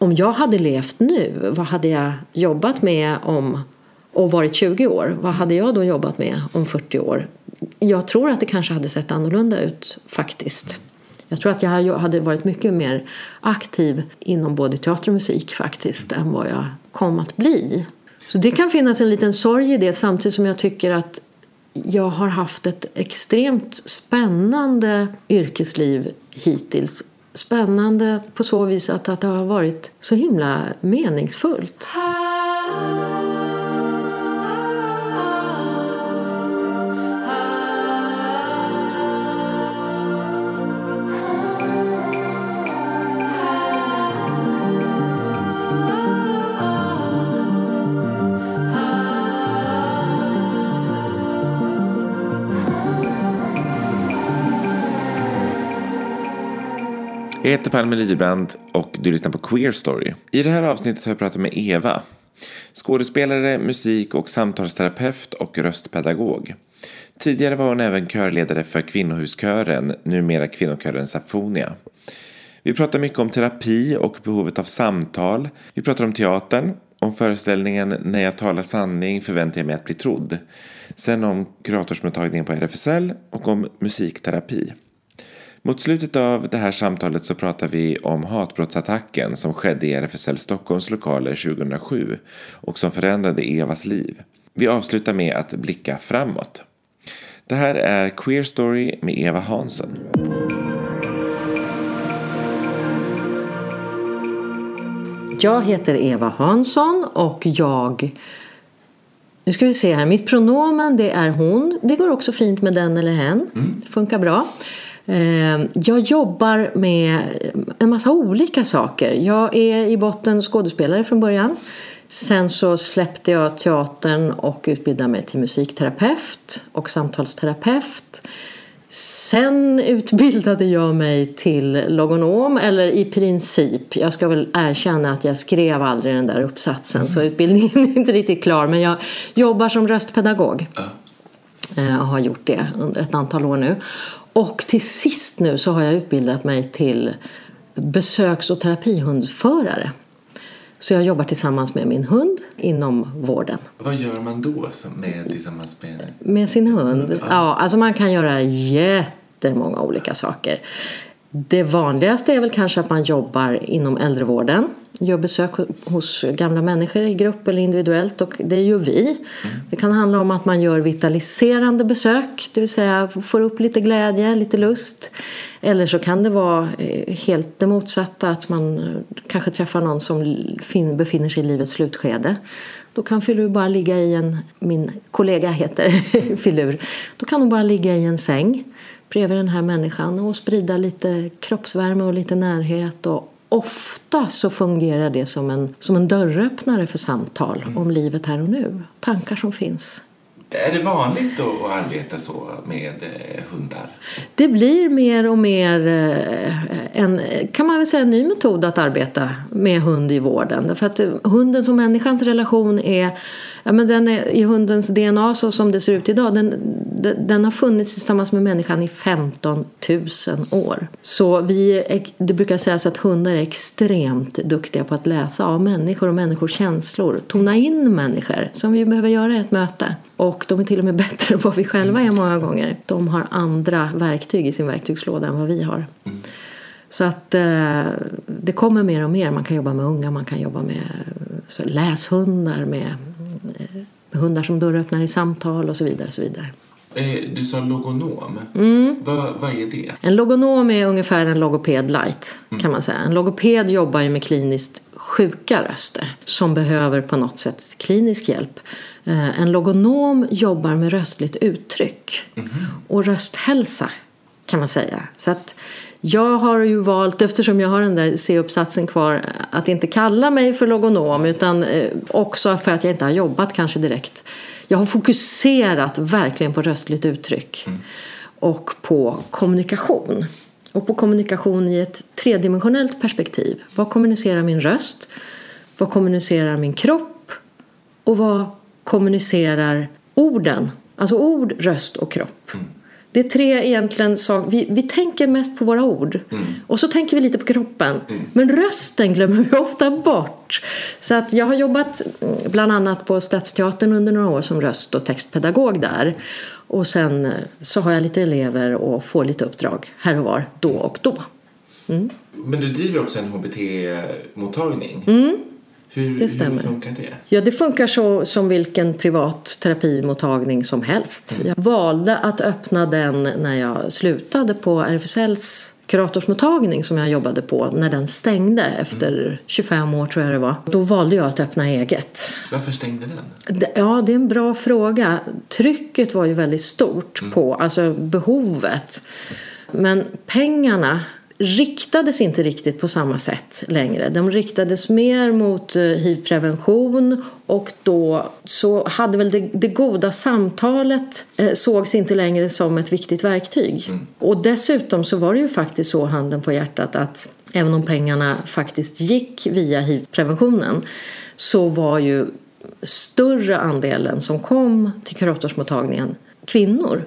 om jag hade levt nu, vad hade jag jobbat med om och varit 20 år? Vad hade jag då jobbat med om 40 år? Jag tror att det kanske hade sett annorlunda ut faktiskt. Jag tror att jag hade varit mycket mer aktiv inom både teater och musik faktiskt än vad jag kom att bli. Så det kan finnas en liten sorg i det samtidigt som jag tycker att jag har haft ett extremt spännande yrkesliv hittills. Spännande på så vis att, att det har varit så himla meningsfullt. Jag heter Palme Lybrand och du lyssnar på Queer Story. I det här avsnittet har jag pratat med Eva. Skådespelare, musik och samtalsterapeut och röstpedagog. Tidigare var hon även körledare för kvinnohuskören, numera kvinnokören Safonia. Vi pratar mycket om terapi och behovet av samtal. Vi pratar om teatern, om föreställningen När jag talar sanning förväntar jag mig att bli trodd. Sen om kuratorsmottagningen på RFSL och om musikterapi. Mot slutet av det här samtalet så pratar vi om hatbrottsattacken som skedde i RFSL Stockholms lokaler 2007 och som förändrade Evas liv. Vi avslutar med att blicka framåt. Det här är Queer Story med Eva Hansson. Jag heter Eva Hansson och jag nu ska vi se här. Mitt pronomen det är hon. Det går också fint med den eller hen. Mm. funkar bra. Eh, jag jobbar med en massa olika saker. Jag är i botten skådespelare från början. Sen så släppte jag teatern och utbildade mig till musikterapeut och samtalsterapeut. Sen utbildade jag mig till logonom, eller i princip. Jag ska väl erkänna att jag skrev aldrig den där uppsatsen så utbildningen är inte riktigt klar. Men jag jobbar som röstpedagog. Uh. Och har gjort det under ett antal år nu. Och till sist nu så har jag utbildat mig till besöks och terapihundförare. Så jag jobbar tillsammans med min hund inom vården. Vad gör man då med, tillsammans med? Med sin hund? Ja, alltså man kan göra jättemånga olika saker. Det vanligaste är väl kanske att man jobbar inom äldrevården gör besök hos gamla människor i grupp eller individuellt och det gör vi. Det kan handla om att man gör vitaliserande besök, det vill säga får upp lite glädje, lite lust. Eller så kan det vara eh, helt det motsatta, att man eh, kanske träffar någon som befinner sig i livets slutskede. Då kan Filur bara ligga i en, min kollega heter Filur, då kan hon bara ligga i en säng bredvid den här människan och sprida lite kroppsvärme och lite närhet och ofta så fungerar det som en, som en dörröppnare för samtal mm. om livet här och nu. Tankar som finns. Är det vanligt att arbeta så med eh, hundar? Det blir mer och mer eh, en, kan man väl säga, en ny metod att arbeta med hund i vården. Därför att hundens och människans relation är Ja, men den är, I hundens DNA så som det ser ut idag, den, den, har funnits tillsammans med människan i 15 000 år. Så vi, det brukar sägas att hundar är extremt duktiga på att läsa av människor och människors känslor. Tona in människor, som vi behöver göra i ett möte. Och de är till och med bättre än vad vi själva är många gånger. De har andra verktyg i sin verktygslåda än vad vi har. Så att eh, det kommer mer och mer. Man kan jobba med unga, man kan jobba med så, läshundar, med, hundar som dörröppnar i samtal och så vidare. så vidare. Eh, du sa logonom. Mm. Vad, vad är det? En logonom är ungefär en logoped light. Mm. kan man säga. En logoped jobbar ju med kliniskt sjuka röster som behöver på något sätt klinisk hjälp. Eh, en logonom jobbar med röstligt uttryck mm. och rösthälsa kan man säga. Så att jag har ju valt, eftersom jag har den där C-uppsatsen kvar, att inte kalla mig för logonom utan eh, också för att jag inte har jobbat kanske direkt. Jag har fokuserat verkligen på röstligt uttryck mm. och på kommunikation. Och på kommunikation i ett tredimensionellt perspektiv. Vad kommunicerar min röst? Vad kommunicerar min kropp? Och vad kommunicerar orden? Alltså ord, röst och kropp. Mm. Det är tre egentligen saker. Vi, vi tänker mest på våra ord. Och så tänker vi lite på kroppen. Men rösten glömmer vi ofta bort. Så att jag har jobbat mm, bland annat på Stadsteatern under några år som röst och textpedagog där. Och sen eh, så har jag lite elever och får lite uppdrag här och var, då och då. Men du driver också en HBT-mottagning. Hur, det stämmer. hur funkar det? Ja, det funkar så som vilken privat terapimottagning som helst. Jag valde att öppna den när jag slutade på RFSLs kuratorsmottagning som jag jobbade på när den stängde efter 25 år tror jag det var. Då valde jag att öppna eget. Varför stängde den? Ja, det är en bra fråga. Trycket var ju väldigt stort på, alltså behovet. Men pengarna riktades inte riktigt på samma sätt längre. De riktades mer mot eh, hiv-prevention och då så hade väl det, det goda samtalet eh, sågs inte längre som ett viktigt verktyg. Och dessutom så var det ju faktiskt så, handen på hjärtat, att även om pengarna faktiskt gick via hiv-preventionen så var ju större andelen som kom till kuratorsmottagningen kvinnor.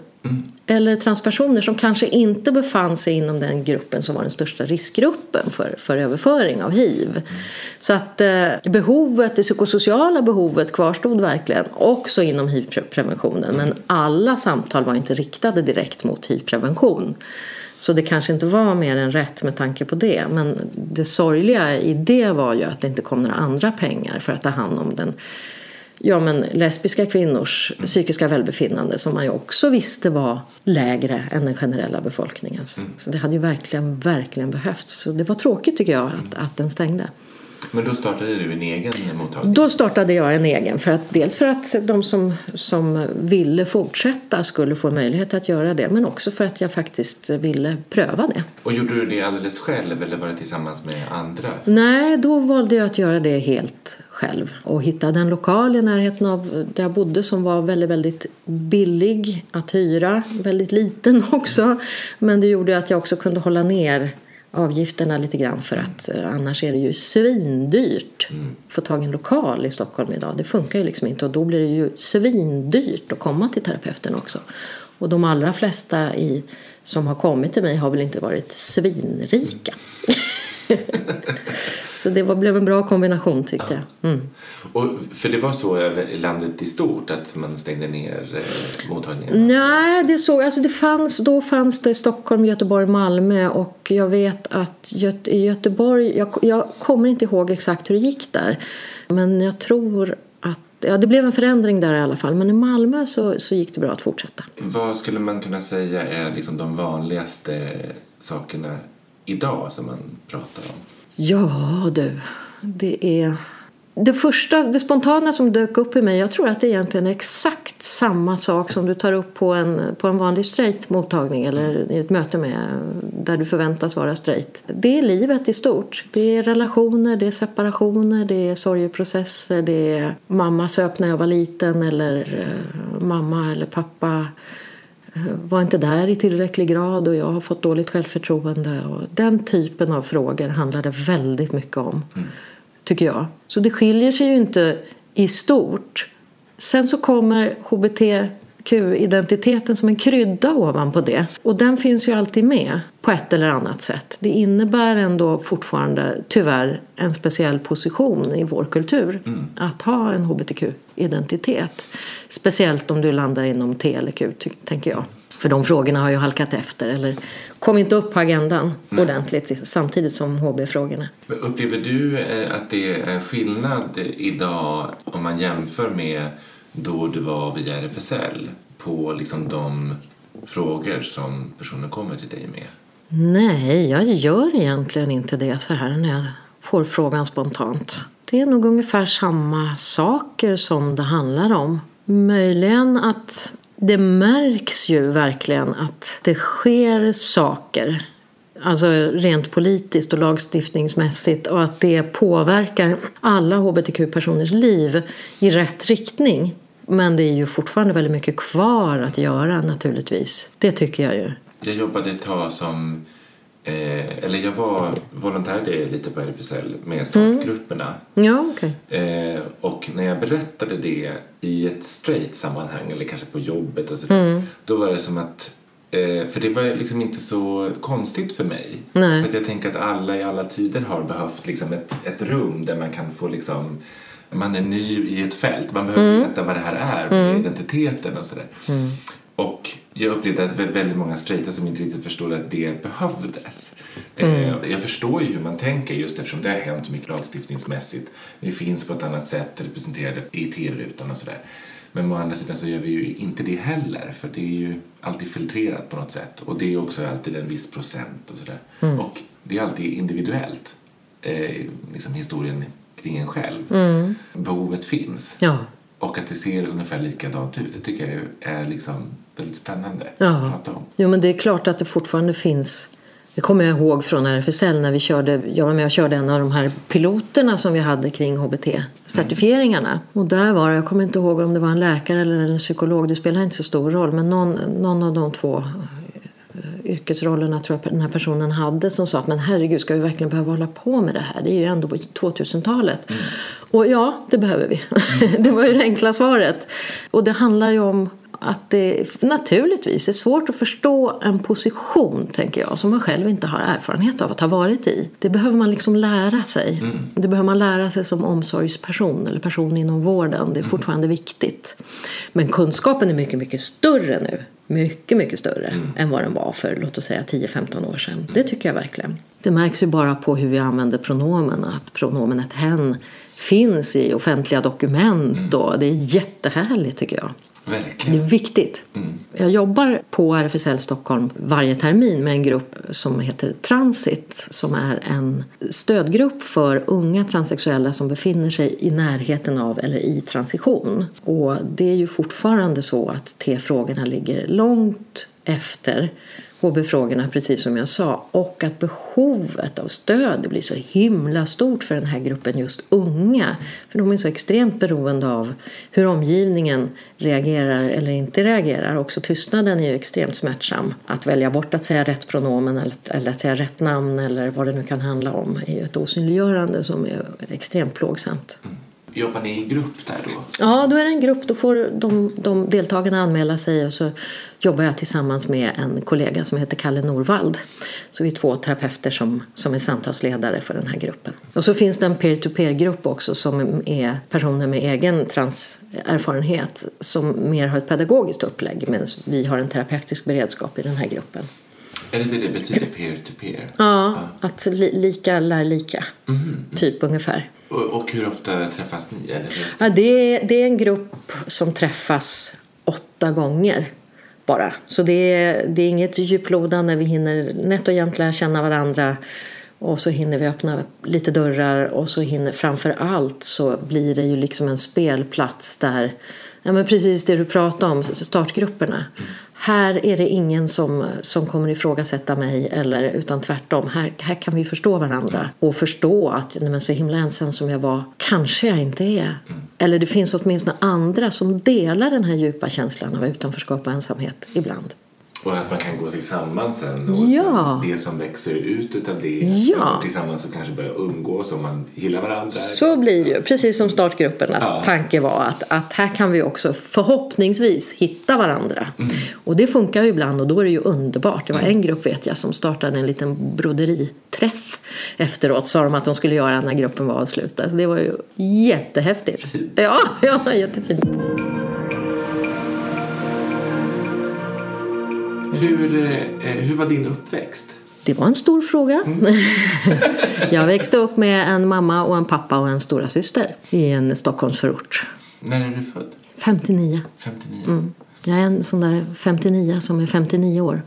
Eller transpersoner som kanske inte befann sig inom den gruppen som var den största riskgruppen för, för överföring av hiv. Så att eh, behovet, det psykosociala behovet kvarstod verkligen också inom hivpreventionen Men alla samtal var inte riktade direkt mot hivprevention. Så det kanske inte var mer än rätt med tanke på det. Men det sorgliga i det var ju att det inte kom några andra pengar för att ta hand om den ja, men lesbiska kvinnors psykiska välbefinnande som man ju också visste var lägre än den generella befolkningens. Så det hade ju verkligen, verkligen behövts. Så det var tråkigt tycker jag att, att den stängde. Men då startade du en egen mottagning? Då startade jag en egen. För att, dels för att de som, som ville fortsätta skulle få möjlighet att göra det. Men också för att jag faktiskt ville pröva det. Och gjorde du det alldeles själv eller var det tillsammans med andra? Nej, då valde jag att göra det helt själv. Och hittade en lokal i närheten av där jag bodde som var väldigt, väldigt billig att hyra. Väldigt liten också. Men det gjorde att jag också kunde hålla ner avgifterna lite grann för att eh, annars är det ju svindyrt att få tag i en lokal i Stockholm idag. Det funkar ju liksom inte och då blir det ju svindyrt att komma till terapeuten också. Och de allra flesta i, som har kommit till mig har väl inte varit svinrika. Så det var, blev en bra kombination tyckte jag. Mm. Och, för det var så över landet i stort att man stängde ner eh, mottagningen? Nej, det så, alltså det fanns, då fanns det Stockholm, Göteborg, Malmö och jag vet att Göte, i Göteborg, jag, jag kommer inte ihåg exakt hur det gick där, men jag tror att Ja, det blev en förändring där i alla fall, men i Malmö så, så gick det bra att fortsätta. Vad skulle man kunna säga är liksom de vanligaste sakerna idag som man pratar om? Ja du, det är... Det första, det spontana som dök upp i mig, jag tror att det egentligen är exakt samma sak som du tar upp på en, på en vanlig straight mottagning eller i ett möte med där du förväntas vara straight. Det är livet i stort. Det är relationer, det är separationer, det är sorgeprocesser, det är mamma söp när jag var liten eller eh, mamma eller pappa var inte där i tillräcklig grad och jag har fått dåligt självförtroende. Och den typen av frågor handlar det väldigt mycket om, tycker jag. Så det skiljer sig ju inte i stort. Sen så kommer hbtq-identiteten som en krydda ovanpå det. Och den finns ju alltid med på ett eller annat sätt. Det innebär ändå fortfarande tyvärr en speciell position i vår kultur att ha en hbtq-identitet. Speciellt om du landar inom T eller Q, tänker jag. För de frågorna har ju halkat efter eller kom inte upp på agendan ordentligt samtidigt som HB-frågorna. Upplever du eh, att det är skillnad idag om man jämför med då du var via RFSL på liksom de frågor som personer kommer till dig med? Nej, jag gör egentligen inte det så här när jag får frågan spontant. Det är nog ungefär samma saker som det handlar om. Möjligen att det märks ju verkligen att det sker saker. Alltså rent politiskt och lagstiftningsmässigt och att det påverkar alla hbtq-personers liv i rätt riktning. Men det är ju fortfarande väldigt mycket kvar att göra naturligtvis. Det tycker jag ju. Jag jobbade ett tag som, eh, eller jag var volontär lite på RFSL med startgrupperna. Ja, okej. Eh, och när jag berättade det i ett straight sammanhang eller kanske på jobbet och sådär, då var det som att Eh, för det var liksom inte så konstigt för mig. Nej. För att jag tänker att alla i alla tider har behövt liksom ett, ett rum där man kan få liksom man är ny i ett fält. Man behöver veta vad det här är, med identiteten och sådär. Och jag upplevde att vä- väldigt många straighta som inte riktigt förstod att det behövdes. Eh, jag förstår ju hur man tänker just eftersom det har hänt mycket lagstiftningsmässigt. Vi finns på ett annat sätt representerade i tv-rutan och sådär. Men å andra sidan så gör vi ju inte det heller för det är ju alltid filtrerat på något sätt. Och det är också alltid en viss procent och sådär. Och det är alltid individuellt, eh, liksom historien kring en själv. Behovet finns. Ja. Och att det ser ungefär likadant ut, det tycker jag är liksom väldigt spännande Ja. att prata om. Jo, men det är klart att det fortfarande finns det kommer jag ihåg från RFSL när vi körde, jag var med och körde en av de här piloterna som vi hade kring HBT-certifieringarna. Och där var det, jag kommer inte ihåg om det var en läkare eller en psykolog, det spelar inte så stor roll, men någon, någon av de två yrkesrollerna tror jag den här personen hade som sa att men herregud ska vi verkligen behöva hålla på med det här? Det är ju ändå på 2000-talet. Och ja, det behöver vi. det var ju det enkla svaret. Och det handlar ju om att det naturligtvis är svårt att förstå en position, tänker jag, som man själv inte har erfarenhet av att ha varit i. Det behöver man liksom lära sig. Det behöver man lära sig som omsorgsperson eller person inom vården. Det är fortfarande viktigt. Men kunskapen är mycket, mycket större nu. Mycket, mycket större än vad den var för, låt oss säga, 10-15 år sedan. Det tycker jag verkligen. Det märks ju bara på hur vi använder pronomen, att pronomenet hen finns i offentliga dokument och det är jättehärligt tycker jag. Det är Verkligen. viktigt. Jag jobbar på RFSL Stockholm varje termin med en grupp som heter Transit som är en stödgrupp för unga transsexuella som befinner sig i närheten av eller i transition. Och det är ju fortfarande så att T-frågorna ligger långt efter HB-frågorna, precis som jag sa. Och att behovet av stöd blir så himla stort för den här gruppen just unga. För de är så extremt beroende av hur omgivningen reagerar eller inte reagerar. Också tystnaden är ju extremt smärtsam. Att välja bort att säga rätt pronomen eller, eller att säga rätt namn eller vad det nu kan handla om är ju ett osynliggörande som är extremt plågsamt. Mm. Jobbar ni i grupp där då? Ja, då är det en grupp. Då får de, de deltagarna anmäla sig och så jobbar jag tillsammans med en kollega som heter Kalle Norvald. Så vi är två terapeuter som, som är samtalsledare för den här gruppen. Och så finns det en peer-to-peer-grupp också som är personer med egen transerfarenhet som mer har ett pedagogiskt upplägg medan vi har en terapeutisk beredskap i den här gruppen. Är det det det betyder, peer-to-peer? Ja, att li, lika lär lika, typ ungefär. Och, hur ofta träffas ni? Eller? Ja, det, är, det är en grupp som träffas åtta gånger bara. Så det är, det är inget djuplodande. Vi hinner nätt och jämnt lära känna varandra. Och så hinner vi öppna lite dörrar och så hinner framför allt så blir det ju liksom en spelplats där Ja, men precis det du pratade om, startgrupperna. Här är det ingen som, som kommer ifrågasätta mig, eller, utan tvärtom. Här, här kan vi förstå varandra och förstå att nej, men så himla ensam som jag var kanske jag inte är. Eller det finns åtminstone andra som delar den här djupa känslan av utanförskap och ensamhet ibland. Och att man kan gå tillsammans sen och Ja. sen det som växer ut utav det. Ja. Tillsammans och kanske börjar umgås om man gillar varandra. Så blir det ju, precis som startgruppernas Ja. tanke var att, att här kan vi också förhoppningsvis hitta varandra. Och det funkar ju ibland och då är det ju underbart. Det var en grupp vet jag som startade en liten broderiträff efteråt sa de att de skulle göra när gruppen var avslutad. Så det var ju jättehäftigt. Fint. Ja, ja jättefint. Hur, eh, hur var din uppväxt? Det var en stor fråga. jag växte upp med en mamma och en pappa och en stora syster i en Stockholmsförort. När är du född? 59. 59? Jag är en sån där 59 som är 59 år.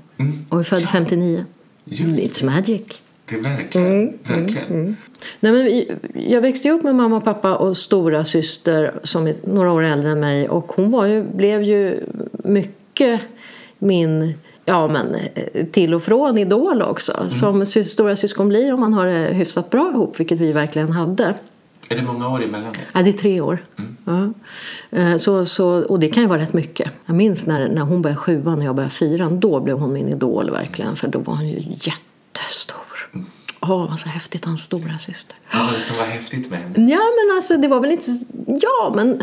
Och är född 59. Just It's magic. det, verkligen. verkligen. Nej, men jag växte upp med mamma pappa och stora syster som är några år äldre än mig. Och hon var ju, blev ju mycket min ja, men, eh, till och från idol också. Som sys- stora syskon blir om man har det hyfsat bra ihop, vilket vi verkligen hade. Är det många år emellan? Ja, det är tre år. Ja. Eh, Så, så, och det kan ju vara rätt mycket. Jag minns när, när hon började sjuan och jag började fyran. Då blev hon min idol verkligen. För då var hon ju jättestor. Åh, vad så häftigt att ha en stora syster. Vad var det som var häftigt med henne? Ja, men alltså det var väl inte... Ja, men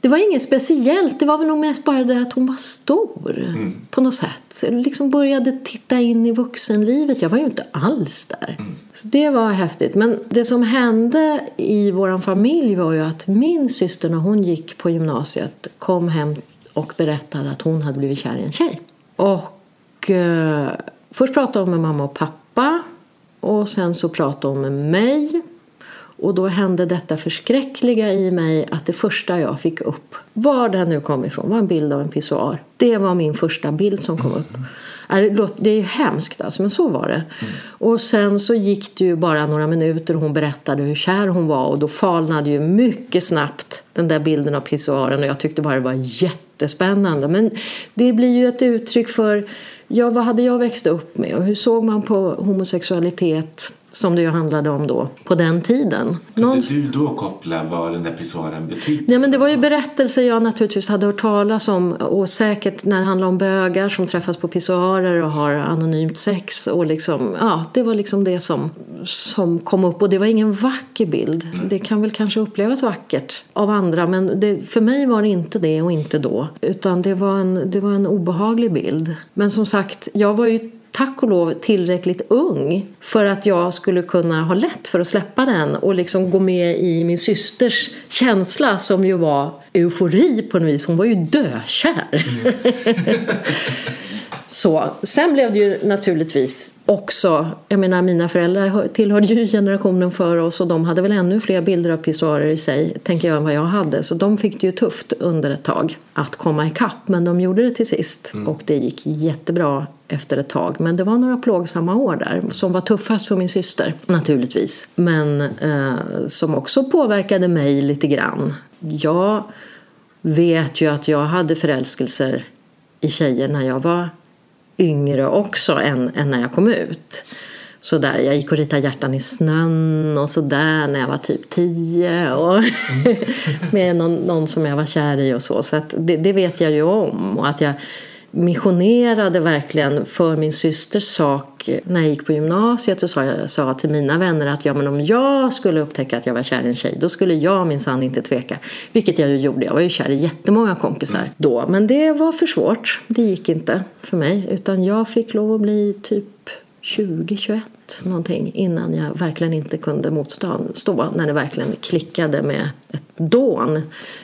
det var inget speciellt. Det var väl nog mest bara det att hon var stor. Mm. På något sätt. Jag liksom började titta in i vuxenlivet. Jag var ju inte alls där. Mm. Så det var häftigt. Men det som hände i vår familj var ju att min syster när hon gick på gymnasiet kom hem och berättade att hon hade blivit kär i en tjej. Och eh, först pratade hon med mamma och pappa. Och sen så pratade hon med mig. Och då hände detta förskräckliga i mig att det första jag fick upp, var den nu kom ifrån, var en bild av en pissoar. Det var min första bild som kom upp. Det är ju hemskt alltså, men så var det. Mm. Och sen så gick det ju bara några minuter och hon berättade hur kär hon var och då falnade ju mycket snabbt den där bilden av pissoaren och jag tyckte bara det var jättespännande. Men det blir ju ett uttryck för ja, vad hade jag växt upp med och hur såg man på homosexualitet som det ju handlade om då, på den tiden. Kunde Någon... du då koppla vad den där pissoaren betydde? Nej, men det var ju berättelser jag naturligtvis hade hört talas om och säkert när det handlar om bögar som träffas på pissoarer och har anonymt sex och liksom, ja, det var liksom det som, som kom upp och det var ingen vacker bild. Mm. Det kan väl kanske upplevas vackert av andra men det, för mig var det inte det och inte då utan det var en, det var en obehaglig bild. Men som sagt, jag var ju tack och lov tillräckligt ung för att jag skulle kunna ha lätt för att släppa den och liksom gå med i min systers känsla som ju var eufori på något vis. Hon var ju dökär. Mm. Så. Sen blev det ju naturligtvis också, jag menar mina föräldrar tillhörde ju generationen före oss och de hade väl ännu fler bilder av pissoarer i sig, tänker jag, än vad jag hade. Så de fick det ju tufft under ett tag att komma ikapp, men de gjorde det till sist mm. och det gick jättebra efter ett tag. Men det var några plågsamma år där som var tuffast för min syster naturligtvis. Men eh, som också påverkade mig lite grann. Jag vet ju att jag hade förälskelser i tjejer när jag var yngre också än, än när jag kom ut. Så där, jag gick och ritade hjärtan i snön och så där när jag var typ tio. Och med någon, någon, som jag var kär i och så. Så det, det, vet jag ju om. Och att jag missionerade verkligen för min systers sak när jag gick på gymnasiet och sa, jag sa till mina vänner att ja, men om jag skulle upptäcka att jag var kär i en tjej då skulle jag minsann inte tveka. Vilket jag ju gjorde. Jag var ju kär i jättemånga kompisar mm. då. Men det var för svårt. Det gick inte för mig. Utan jag fick lov att bli typ 20-21 någonting innan jag verkligen inte kunde motstå när det verkligen klickade med ett dån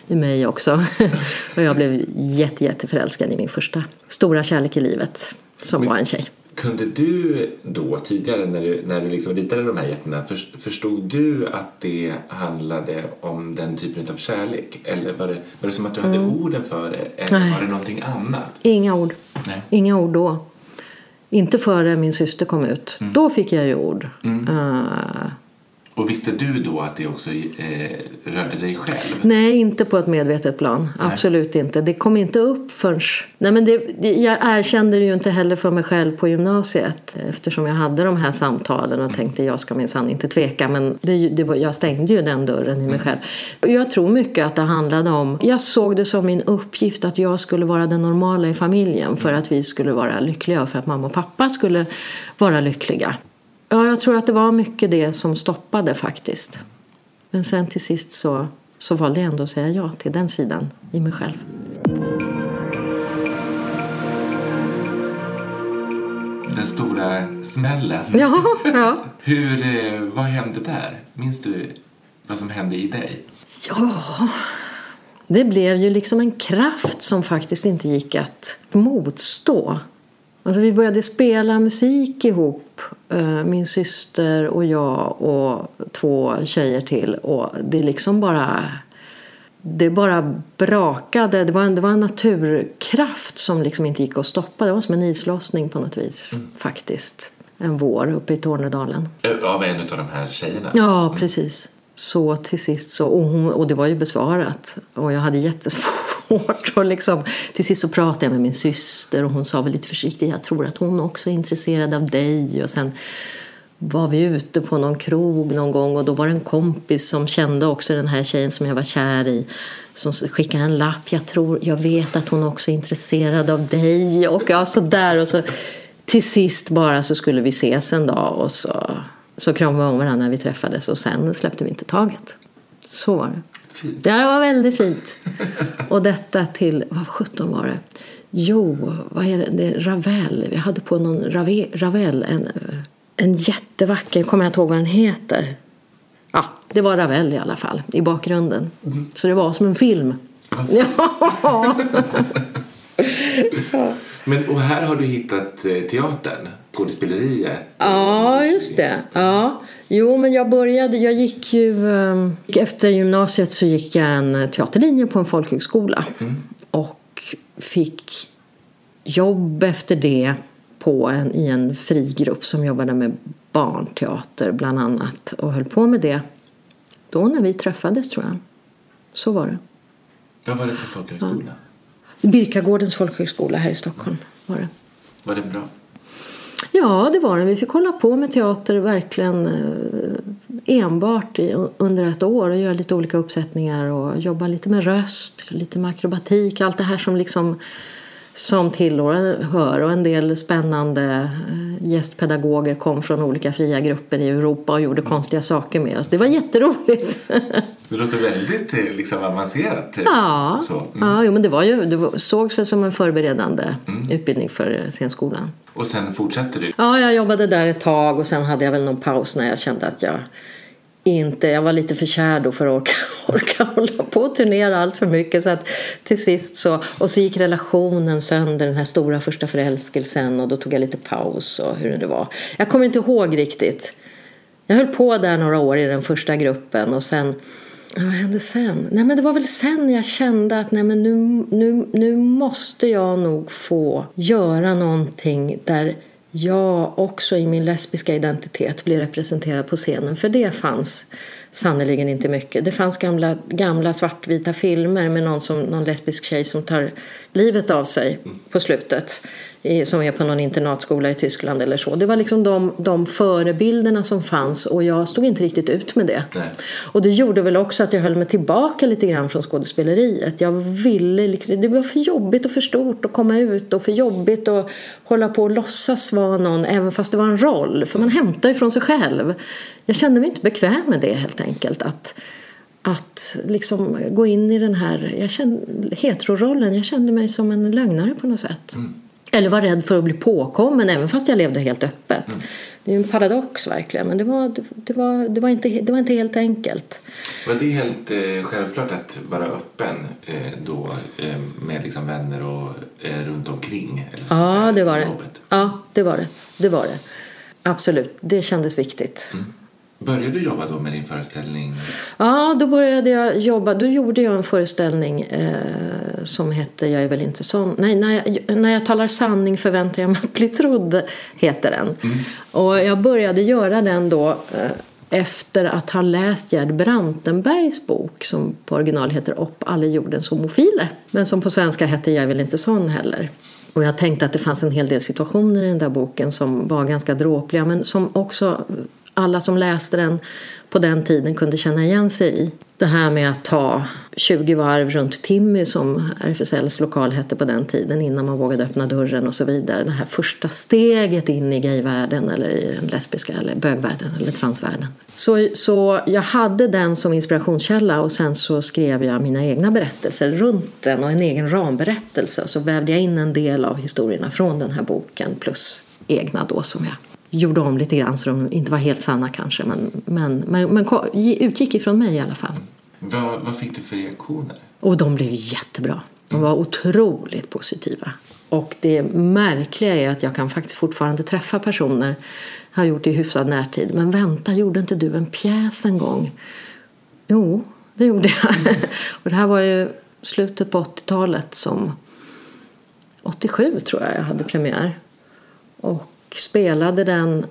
i mig också. och jag blev jätte, jätteförälskad i min första stora kärlek i livet som Men, var en tjej. Kunde du då tidigare när du, när du liksom ritade de här hjärtorna för, förstod du att det handlade om den typen av kärlek? Eller var det, var det som att du hade mm. orden för det? Eller Nej. var det någonting annat? Inga ord. Nej. Inga ord då. Inte före min syster kom ut. Mm. Då fick jag ju ord. Mm. Uh, och visste du då att det också eh, rörde dig själv? Nej, inte på ett medvetet plan. Nej. Absolut inte. Det kom inte upp förrän... Nej, men det, jag erkände det ju inte heller för mig själv på gymnasiet eftersom jag hade de här samtalen och tänkte jag ska minsann inte tveka. Men det, det var, jag stängde ju den dörren i mig mm. själv. Jag tror mycket att det handlade om... Jag såg det som min uppgift att jag skulle vara den normala i familjen för att vi skulle vara lyckliga och för att mamma och pappa skulle vara lyckliga. Ja, jag tror att det var mycket det som stoppade faktiskt. Men sen till sist så, så valde jag ändå att säga ja till den sidan i mig själv. Den stora smällen. Ja, ja. Hur, eh, vad hände där? Minns du vad som hände i dig? Ja, det blev ju liksom en kraft som faktiskt inte gick att motstå. Alltså vi började spela musik ihop, eh, min syster och jag och två tjejer till. Och det liksom bara... Det bara brakade. Det var en, det var en naturkraft som liksom inte gick att stoppa. Det var som en islossning på något vis, mm. faktiskt. En vår uppe i Tornedalen. Av en av de här tjejerna? Ja, mm. precis. Så till sist så, och, hon, och det var ju besvarat. Och jag hade jättesvårt. Och liksom, till sist så pratade jag med min syster och hon sa väl lite försiktigt jag tror att hon också är intresserad av dig. Och sen var vi ute på någon krog någon gång och då var det en kompis som kände också den här tjejen som jag var kär i som skickade en lapp. Jag tror, jag vet att hon också är intresserad av dig. Och ja, så där. Och så till sist bara så skulle vi ses en dag och så så kramade vi om varandra när vi träffades och sen släppte vi inte taget. Så var det. Fint. Det var väldigt fint. Och detta till, vad sjutton var det? Jo, vad är det? det är Ravel. Vi hade på någon Rave, Ravel, en, en jättevacker, kommer jag inte ihåg vad den heter. Ja, det var Ravel i alla fall, i bakgrunden. Mm. Så det var som en film. Ja. Men, och här har du hittat eh, skådespeleriet. Ja, just det. Ja. Jo, men jag började, jag gick ju, eh, efter gymnasiet så gick jag en teaterlinje på en folkhögskola. Och fick jobb efter det på en, i en frigrupp som jobbade med barnteater bland annat. Och höll på med det då när vi träffades tror jag. Så var det. Vad var det för folkhögskola? Birkagårdens folkhögskola här i Stockholm var det. Var det bra? Ja, det var den. Vi fick hålla på med teater verkligen eh, enbart under ett år och göra lite olika uppsättningar och jobba lite med röst, lite med akrobatik, allt det här som liksom som tillhör och en del spännande eh, gästpedagoger kom från olika fria grupper i Europa och gjorde konstiga saker med oss. Det var jätteroligt. Det låter väldigt eh, liksom, avancerat. eh, Ja, Så. Mm. ja jo, men det, var ju, det sågs väl som en förberedande utbildning för scenskolan. Och sen fortsätter du. Ja, jag jobbade där ett tag och sen hade jag väl någon paus när jag kände att jag inte, jag var lite för kär då för att orka, orka hålla på och turnera allt för mycket så att till sist så, och så gick relationen sönder, den här stora första förälskelsen och då tog jag lite paus och hur det var. Jag kommer inte ihåg riktigt. Jag höll på där några år i den första gruppen och sen vad hände sen? Nej, men det var väl sen jag kände att nej, men nu, nu, nu måste jag nog få göra någonting där jag också i min lesbiska identitet blir representerad på scenen. För det fanns sannerligen inte mycket. Det fanns gamla, gamla svartvita filmer med någon, som, någon lesbisk tjej som tar livet av sig på slutet. I, som är på någon internatskola i Tyskland eller så. Det var liksom de, de förebilderna som fanns och jag stod inte riktigt ut med det. Nej. Och det gjorde väl också att jag höll mig tillbaka lite grann från skådespeleriet. Jag ville liksom, det var för jobbigt och för stort att komma ut och för jobbigt att hålla på och låtsas vara någon även fast det var en roll. För man hämtar ju från sig själv. Jag kände mig inte bekväm med det helt enkelt. Att, att liksom gå in i den här jag kände, heterorollen. Jag kände mig som en lögnare på något sätt. Eller var rädd för att bli påkommen även fast jag levde helt öppet. Det är ju en paradox verkligen. Men det var, det, var, det var, inte, det var inte helt enkelt. Var det helt eh, självklart att vara öppen eh, då eh, med liksom vänner och eh, runt omkring? Eller så Ja, säga, det var det. jobbet? Ja, det var det. Det var det. Absolut, det kändes viktigt. Började du jobba då med din föreställning? Ja, då började jag jobba. Då gjorde jag en föreställning eh, som hette Jag är väl inte sån. Nej, när jag, när jag talar sanning förväntar jag mig att bli trodd, heter den. Och jag började göra den då eh, efter att ha läst Gerd Brantenbergs bok som på original heter Upp alla jordens homofiler. Men som på svenska hette Jag är väl inte sån heller. Och jag tänkte att det fanns en hel del situationer i den där boken som var ganska dråpliga men som också alla som läste den på den tiden kunde känna igen sig i. Det här med att ta 20 varv runt Timmy som RFSLs lokal hette på den tiden innan man vågade öppna dörren och så vidare. Det här första steget in i gayvärlden eller i den lesbiska eller bögvärlden eller transvärlden. Så, så jag hade den som inspirationskälla och sen så skrev jag mina egna berättelser runt den och en egen ramberättelse. Så vävde jag in en del av historierna från den här boken plus egna då som jag gjorde om lite grann så de inte var helt sanna kanske men, men, men, men utgick ifrån mig i alla fall. Vad, vad fick du för reaktioner? Och de blev jättebra. De var otroligt positiva. Och det märkliga är att jag kan faktiskt fortfarande träffa personer, har gjort det i hyfsad närtid. Men vänta, gjorde inte du en pjäs en gång? Jo, det gjorde jag. Och det här var ju slutet på 80-talet som 87 tror jag jag hade premiär. Och spelade den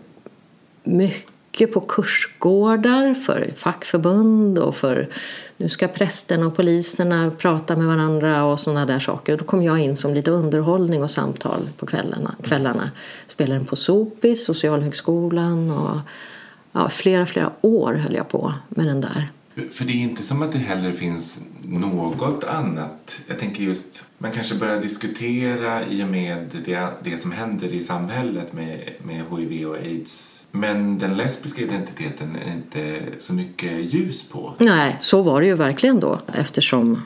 mycket på kursgårdar för fackförbund och för nu ska prästerna och poliserna prata med varandra och sådana där saker. Då kom jag in som lite underhållning och samtal på kvällarna. kvällarna. Spelade den på Sopis, Socialhögskolan och ja, flera, flera år höll jag på med den där. För det är inte som att det heller finns något annat. Jag tänker just, man kanske börjar diskutera i och med det, det som händer i samhället med, med HIV och aids Men den lesbiska identiteten är inte så mycket ljus på. Nej, så var det ju verkligen då eftersom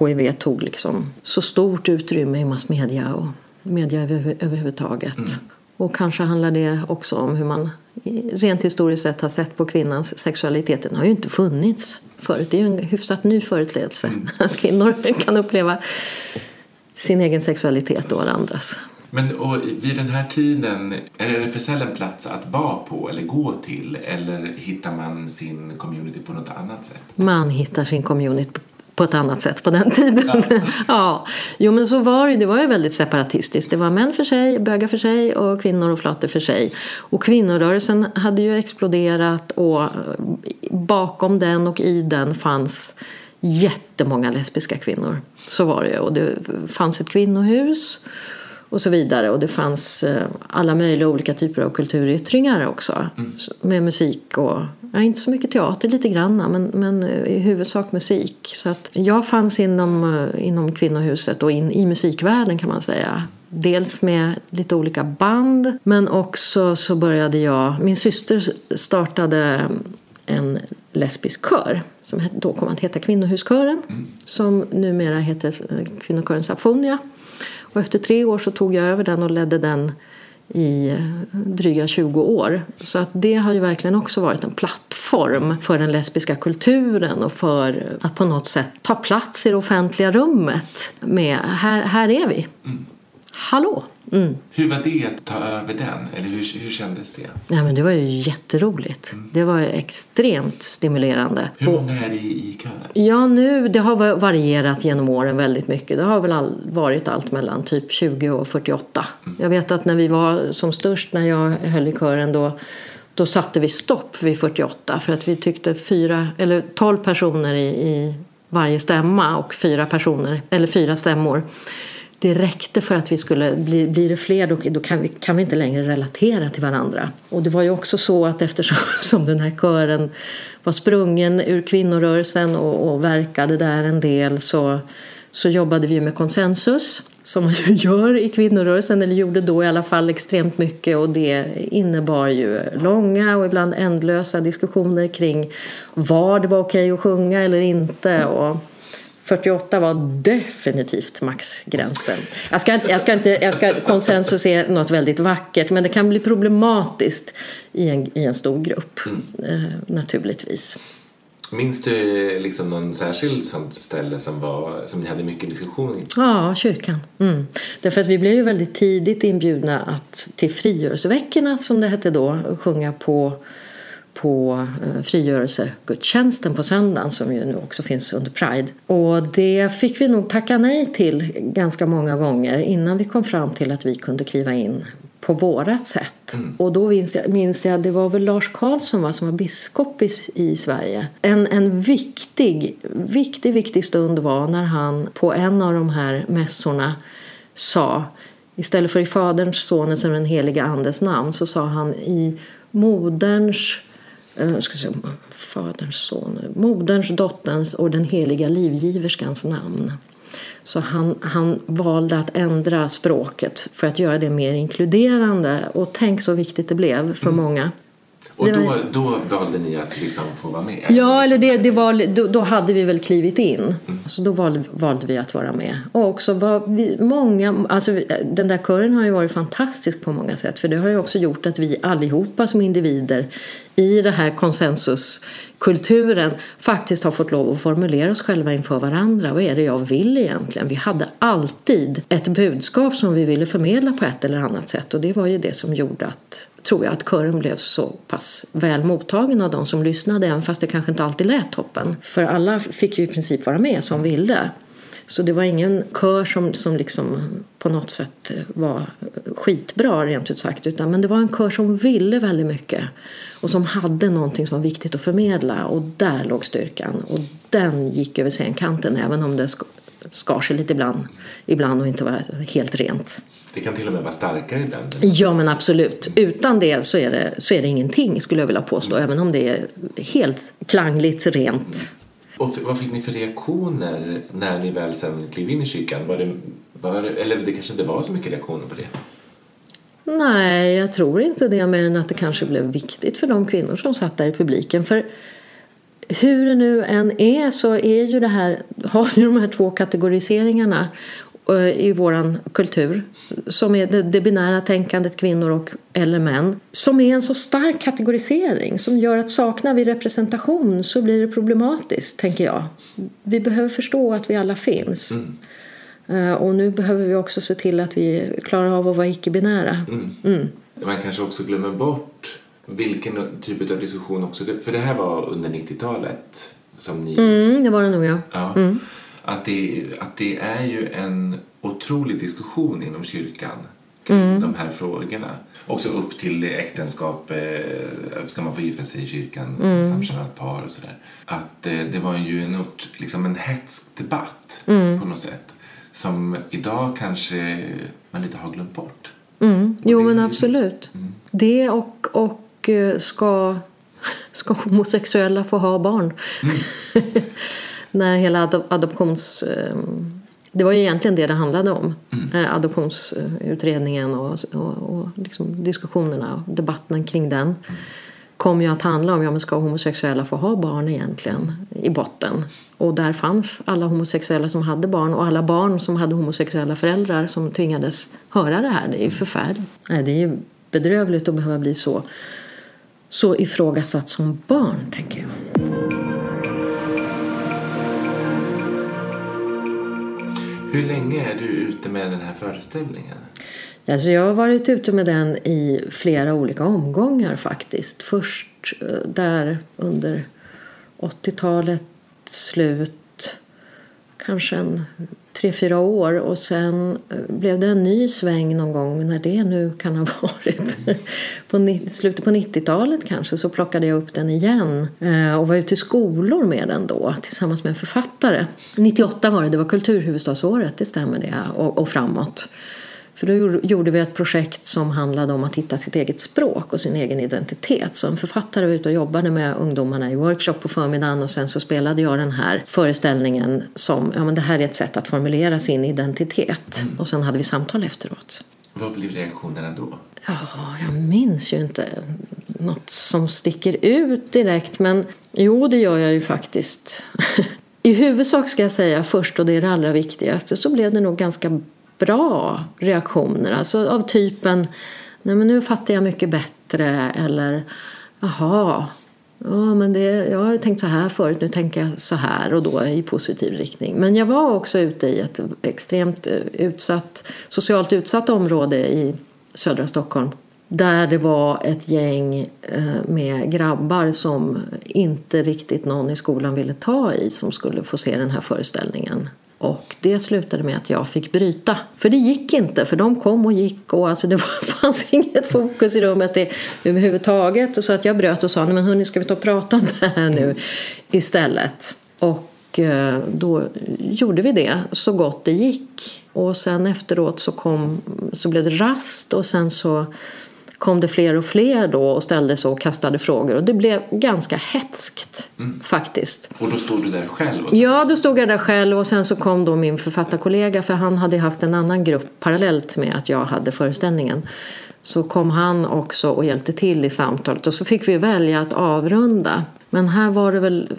HIV tog liksom så stort utrymme i massmedia och media över, överhuvudtaget. Mm. Och kanske handlar det också om hur man rent historiskt sett har sett på kvinnans sexualitet. Den har ju inte funnits förut. Det är ju en hyfsat ny företeelse mm. att kvinnor kan uppleva sin egen sexualitet och andras. Men och vid den här tiden, är det RFSL en plats att vara på eller gå till? Eller hittar man sin community på något annat sätt? Man hittar sin community på ett annat sätt på den tiden. Ja. ja. Jo men så var det, det var ju väldigt separatistiskt. Det var män för sig, bögar för sig och kvinnor och flator för sig. Och kvinnorörelsen hade ju exploderat och bakom den och i den fanns jättemånga lesbiska kvinnor. Så var det Och det fanns ett kvinnohus och så vidare. Och det fanns eh, alla möjliga olika typer av kulturyttringar också. Mm. Med musik och, ja, inte så mycket teater, lite grann, men, men i huvudsak musik. Så att jag fanns inom, eh, inom kvinnohuset och in i musikvärlden kan man säga. Dels med lite olika band, men också så började jag... Min syster startade en lesbisk kör som då kom att heta Kvinnohuskören mm. som numera heter Kvinnokören Sapfonia. Och efter tre år så tog jag över den och ledde den i dryga 20 år. Så att det har ju verkligen också varit en plattform för den lesbiska kulturen och för att på något sätt ta plats i det offentliga rummet med här, här är vi. Mm. Hallå! Mm. Hur var det att ta över den? Eller hur, hur kändes det? Ja, men det var ju jätteroligt. Mm. Det var extremt stimulerande. Hur många är det i kören? Ja, nu, det har varierat genom åren väldigt mycket. Det har väl all, varit allt mellan typ 20 och 48. Mm. Jag vet att när vi var som störst, när jag höll i kören då då satte vi stopp vid 48 för att vi tyckte fyra, eller 12 personer i, i varje stämma och fyra personer, eller fyra stämmor det räckte för att vi skulle, bli, blir det fler då, då kan, vi, kan vi inte längre relatera till varandra. Och det var ju också så att eftersom som den här kören var sprungen ur kvinnorörelsen och, och verkade där en del så, så jobbade vi med konsensus som man ju gör i kvinnorörelsen, eller gjorde då i alla fall extremt mycket och det innebar ju långa och ibland ändlösa diskussioner kring var det var okej okay att sjunga eller inte. Och, 48 var definitivt maxgränsen. Jag ska inte, jag ska inte, jag ska, konsensus är något väldigt vackert men det kan bli problematiskt i en, i en stor grupp mm. eh, naturligtvis. Minns du liksom någon särskild sånt ställe som, var, som ni hade mycket diskussion i? Ja, kyrkan. Mm. Därför att vi blev ju väldigt tidigt inbjudna att, till frigörelseveckorna som det hette då, sjunga på på eh, frigörelsegudstjänsten på söndagen som ju nu också finns under Pride. Och det fick vi nog tacka nej till ganska många gånger innan vi kom fram till att vi kunde kliva in på vårat sätt. Mm. Och då minns jag, minns jag, det var väl Lars Karlsson va, som var biskop i, i Sverige. En, en viktig, viktig, viktig stund var när han på en av de här mässorna sa Istället för i Faderns, Sonens och den heliga Andes namn så sa han i moderns jag ska säga, Faderns, son, Moderns, dotterns och den heliga livgiverskans namn. Så han, han valde att ändra språket för att göra det mer inkluderande. Och tänk så viktigt det blev för mm. många. Och då, då valde ni att liksom få vara med? Ja, eller det, det var, då, då hade vi väl klivit in. Så då valde, valde, vi att vara med. Och också var vi, många, alltså, den där kören har ju varit fantastisk på många sätt. För det har ju också gjort att vi allihopa som individer i den här konsensuskulturen faktiskt har fått lov att formulera oss själva inför varandra. Vad är det jag vill egentligen? Vi hade alltid ett budskap som vi ville förmedla på ett eller annat sätt och det var ju det som gjorde att tror jag att kören blev så pass väl mottagen av de som lyssnade även fast det kanske inte alltid lät toppen. För alla fick ju i princip vara med som ville. Så det var ingen kör som, som liksom på något sätt eh, var skitbra rent ut sagt. Utan, men det var en kör som ville väldigt mycket. Och som hade någonting som var viktigt att förmedla. Och där låg styrkan. Och den gick över scenkanten även om det skar sig lite ibland, ibland och inte var helt rent. Det kan till och med vara starkare ibland. Ja men absolut. Utan det så är det, så är det ingenting skulle jag vilja påstå. Mm. Även om det är helt klangligt rent. Och vad fick ni för reaktioner när ni väl sen klev in i kyrkan? Var det, var det, eller det kanske inte var så mycket reaktioner på det? Nej, jag tror inte det. Mer än att det kanske blev viktigt för de kvinnor som satt där i publiken. För hur det nu än är så är ju det här, har vi de här två kategoriseringarna eh, i vår kultur som är det, det binära tänkandet kvinnor och eller män som är en så stark kategorisering som gör att saknar vi representation så blir det problematiskt, tänker jag. Vi behöver förstå att vi alla finns. Mm. Eh, och nu behöver vi också se till att vi klarar av att vara icke-binära. Mm. Mm. Man kanske också glömmer bort vilken typ av diskussion också, för det här var under 90-talet som ni... Mm, det var det nog ja. ja. Mm. Att, det, att det är ju en otrolig diskussion inom kyrkan kring mm. de här frågorna. Också upp till äktenskap, eh, ska man få gifta sig i kyrkan mm. som samkönat par och sådär. Att eh, det var ju en, liksom en hetsk debatt mm. på något sätt som idag kanske man lite har glömt bort. Mm. Jo men absolut. Mm. Det och, och eh, ska, ska homosexuella få ha barn? Mm. När hela adop adoptions... Ehm, det var ju egentligen det det handlade om. Mm. Eh, adoptionsutredningen och, och, och liksom diskussionerna och debatten kring den. Mm kom ju att handla om ja, men ska homosexuella få ha barn egentligen i botten. Och där fanns alla homosexuella som hade barn och alla barn som hade homosexuella föräldrar som tvingades höra det här. Det är ju förfärligt. Nej, det är ju bedrövligt att behöva bli så, så ifrågasatt som barn, tänker jag. Hur länge är du ute med den här föreställningen? Alltså jag har varit ute med den i flera olika omgångar faktiskt. Först eh, där under 80-talet slut, kanske en tre, fyra år och sen eh, blev det en ny sväng någon gång när det nu kan ha varit. på slutet på 90-talet kanske så plockade jag upp den igen eh, och var ute i skolor med den då tillsammans med en författare. 98 var det, det var kulturhuvudstadsåret, det stämmer det, och, och framåt. För då gjorde vi ett projekt som handlade om att hitta sitt eget språk och sin egen identitet. Så en författare var ute och jobbade med ungdomarna i workshop på förmiddagen och sen så spelade jag den här föreställningen som, ja men det här är ett sätt att formulera sin identitet. Mm. Och sen hade vi samtal efteråt. Vad blev reaktionerna då? Ja, jag minns ju inte något som sticker ut direkt men jo, det gör jag ju faktiskt. I huvudsak ska jag säga först, och det är det allra viktigaste, så blev det nog ganska bra reaktioner. Alltså av typen Nej men nu fattar jag mycket bättre eller Jaha, ja, men det, jag har tänkt så här förut, nu tänker jag så här och då i positiv riktning. Men jag var också ute i ett extremt eh, utsatt, socialt utsatt område i södra Stockholm där det var ett gäng eh, med grabbar som inte riktigt någon i skolan ville ta i som skulle få se den här föreställningen. Och det slutade med att jag fick bryta. För det gick inte, för de kom och gick och alltså det var, fanns inget fokus i rummet det, överhuvudtaget. Och så att jag bröt och sa, nej men hörni ska vi ta och prata om det här nu istället. Och eh, då gjorde vi det så gott det gick. Och sen efteråt så, kom, så blev det rast och sen så kom det fler och fler då och ställde sig och kastade frågor. Och det blev ganska hetskt mm. faktiskt. Och då stod du där själv? Ja, då stod jag där själv och sen så kom då min författarkollega för han hade haft en annan grupp parallellt med att jag hade föreställningen. Så kom han också och hjälpte till i samtalet och så fick vi välja att avrunda. Men här var det väl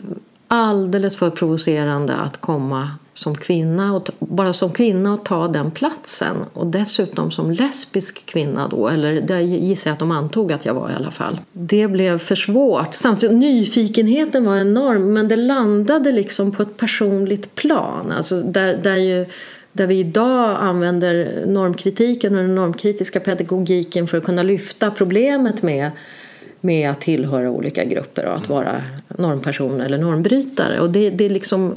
alldeles för provocerande att komma som kvinna och bara som kvinna och ta den platsen och dessutom som lesbisk kvinna då, eller det gissar jag att de antog att jag var i alla fall. Det blev för svårt. Samtidigt, nyfikenheten var enorm men det landade liksom på ett personligt plan, alltså där, där ju där vi idag använder normkritiken och den normkritiska pedagogiken för att kunna lyfta problemet med med att tillhöra olika grupper och att vara normperson eller normbrytare. Och det, det, liksom,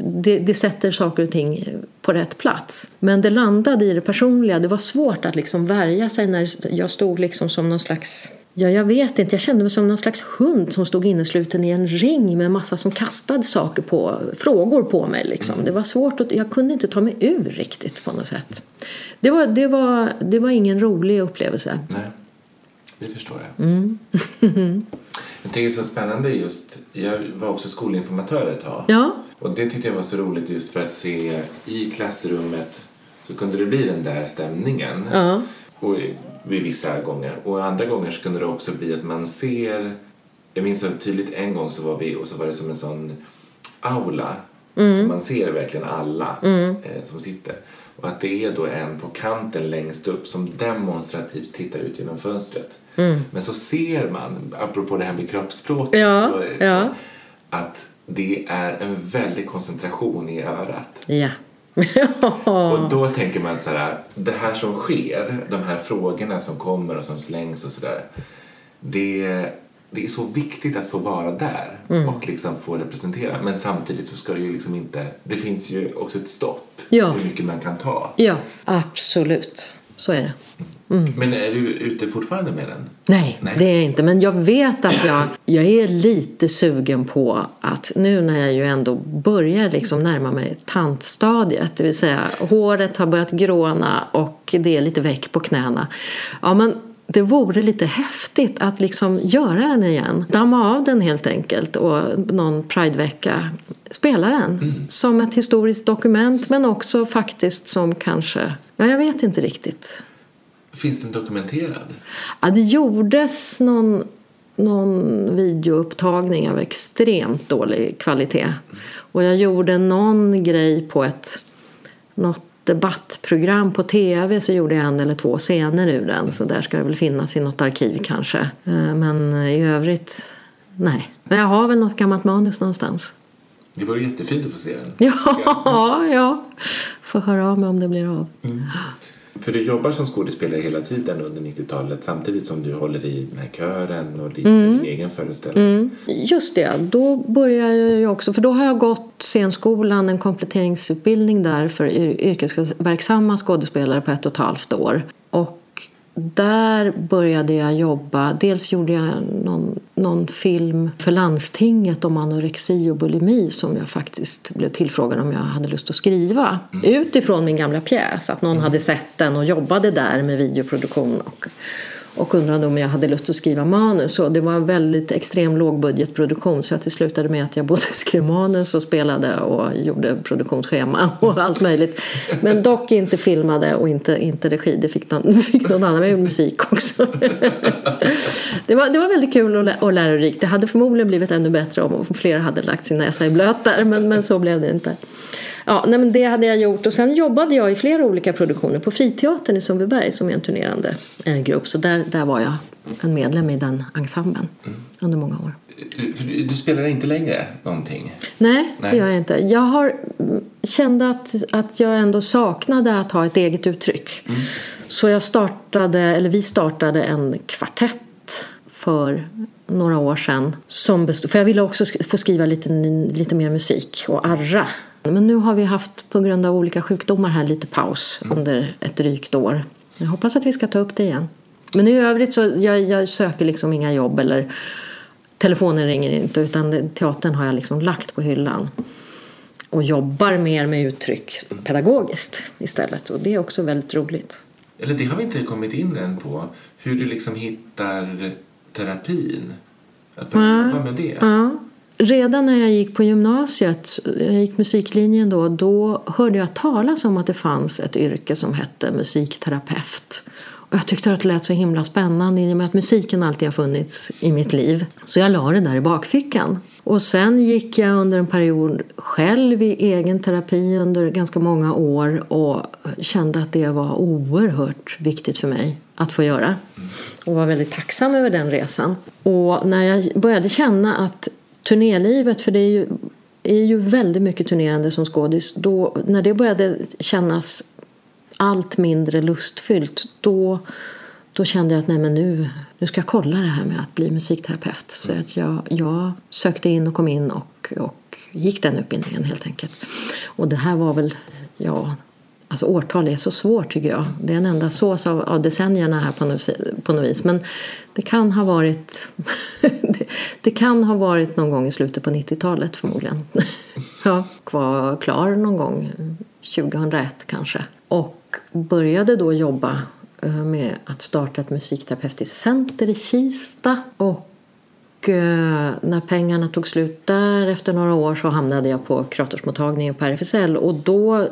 det, det, sätter saker och ting på rätt plats. Men det landade i det personliga. Det var svårt att liksom värja sig när jag stod liksom som någon slags Ja, jag vet inte. Jag kände mig som någon slags hund som stod innesluten i en ring med massa som kastade saker på, frågor på mig. Liksom. Det var svårt. Att, jag kunde inte ta mig ur riktigt på något sätt. Det var, det var, det var ingen rolig upplevelse. Nej. Det förstår jag. Mm. jag tycker det är så spännande just, jag var också skolinformatör ett tag. Ja. Och det tyckte jag var så roligt just för att se i klassrummet så kunde det bli den där stämningen. Ja. Och vid vissa gånger. Och andra gånger så kunde det också bli att man ser... Jag minns så tydligt en gång så var vi och så var det som en sån aula. Så man ser verkligen alla eh, som sitter. Och att det är då en på kanten längst upp som demonstrativt tittar ut genom fönstret. Men så ser man, apropå det här med kroppsspråket, Ja, och, ja. att det är en väldig koncentration i örat. Ja. Och då tänker man så här, det här som sker, de här frågorna som kommer och som slängs och sådär. Det, det är så viktigt att få vara där Mm. och liksom få representera. Men samtidigt så ska det ju liksom inte, det finns ju också ett stopp. Ja. Hur mycket man kan ta. ja, absolut. Så är det. Men är du ute fortfarande med den? Nej, Nej. det är jag inte. Men jag vet att jag, jag är lite sugen på att nu när jag ju ändå börjar liksom närma mig tantstadiet, det vill säga håret har börjat gråna och det är lite väck på knäna. Ja, men det vore lite häftigt att liksom göra den igen. Damma av den helt enkelt och någon pridevecka spela den. Som ett historiskt dokument men också faktiskt som kanske, ja jag vet inte riktigt. Finns den dokumenterad? Ja, det gjordes någon, någon videoupptagning av extremt dålig kvalitet. Och jag gjorde någon grej på ett något debattprogram på tv så gjorde jag en eller två scener ur den. Så där ska det väl finnas i något arkiv kanske. Eh, Men i övrigt, nej. Men jag har väl något gammalt manus någonstans. Det vore jättefint att få se den. Ja, ja. Får höra av mig om det blir av. För du jobbar som skådespelare hela tiden under 90-talet samtidigt som du håller i den här kören och din, Mm. din egen föreställning. Just det, då börjar jag också, för då har jag gått scenskolan, en kompletteringsutbildning där för yr- yrkesverksamma skådespelare på ett och ett halvt år. Och där började jag jobba, dels gjorde jag någon, någon film för landstinget om anorexi och bulimi som jag faktiskt blev tillfrågad om jag hade lust att skriva. Utifrån min gamla pjäs, att någon hade sett den och jobbade där med videoproduktion och och undrade om jag hade lust att skriva manus. Och det var en väldigt extrem lågbudgetproduktion så att det slutade med att jag både skrev manus och spelade och gjorde produktionsschema och allt möjligt. Men dock inte filmade och inte, inte regi. Det fick någon, fick någon annan. Men jag gjorde musik också. Det var, det var väldigt kul och, lä- och lärorikt. Det hade förmodligen blivit ännu bättre om fler hade lagt sin näsa i blöt där. Men, men så blev det inte. Ja, nej, men det hade jag gjort och sen jobbade jag i flera olika produktioner på Friteatern i Sundbyberg som är en turnerande eh, grupp. Så där, där var jag en medlem i den ensemblen under många år. Du, för du, du spelar inte längre någonting? Nej, Nej. det gör jag inte. Jag har, mm, kände att, att jag ändå saknade att ha ett eget uttryck. Så jag startade, eller vi startade en kvartett för några år sedan. Som bestod, för jag ville också få skriva lite, lite mer musik och arra. Men nu har vi haft på grund av olika sjukdomar här lite paus under ett drygt år. Jag hoppas att vi ska ta upp det igen. Men i övrigt så jag, jag söker liksom inga jobb eller telefonen ringer inte utan teatern har jag liksom lagt på hyllan. Och jobbar mer med uttryck pedagogiskt istället och det är också väldigt roligt. Eller det har vi inte kommit in än på. Hur du liksom hittar terapin. Att börja jobba med det. Ja. Redan när jag gick på gymnasiet, jag gick musiklinjen då, då hörde jag talas om att det fanns ett yrke som hette musikterapeut. Och jag tyckte att det lät så himla spännande i och med att musiken alltid har funnits i mitt liv. Så jag la det där i bakfickan. Och sen gick jag under en period själv i egen terapi under ganska många år och kände att det var oerhört viktigt för mig att få göra. Och var väldigt tacksam över den resan. Och när jag började känna att turnélivet, för det är ju, är ju väldigt mycket turnerande som skådis, då, när det började kännas allt mindre lustfyllt, då, då kände jag att nej men nu, nu ska jag kolla det här med att bli musikterapeut. Så att jag, jag sökte in och kom in och, och gick den utbildningen helt enkelt. Och det här var väl, ja, Alltså årtal är så svårt tycker jag. Det är en enda sås av, av decennierna här på något, på något vis. Men det kan ha varit det, det kan ha varit någon gång i slutet på 90-talet förmodligen. Jag var klar någon gång 2001 kanske. Och började då jobba eh, med att starta ett musikterapeutiskt center i Kista. Och och eh, när pengarna tog slut där efter några år så hamnade jag på kuratorsmottagningen på RFSL och då eh,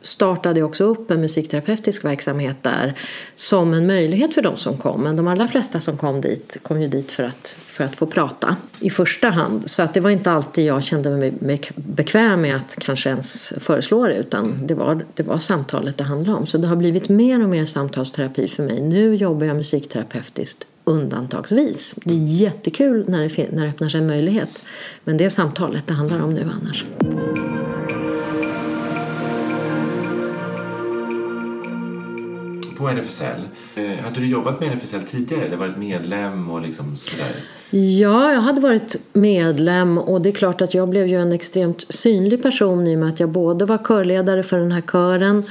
startade jag också upp en musikterapeutisk verksamhet där som en möjlighet för de som kom. Men de allra flesta som kom dit kom ju dit för att, för att få prata i första hand. Så att det var inte alltid jag kände mig bekväm med att kanske ens föreslå det utan det var, det var samtalet det handlade om. Så det har blivit mer och mer samtalsterapi för mig. Nu jobbar jag musikterapeutiskt undantagsvis. Det är jättekul när det, när det öppnar sig en möjlighet. Men det är samtalet det handlar om nu annars. På RFSL, eh, hade du jobbat med RFSL tidigare eller varit medlem och liksom sådär? Ja, jag hade varit medlem och det är klart att jag blev ju en extremt synlig person i och med att jag både var körledare för den här kören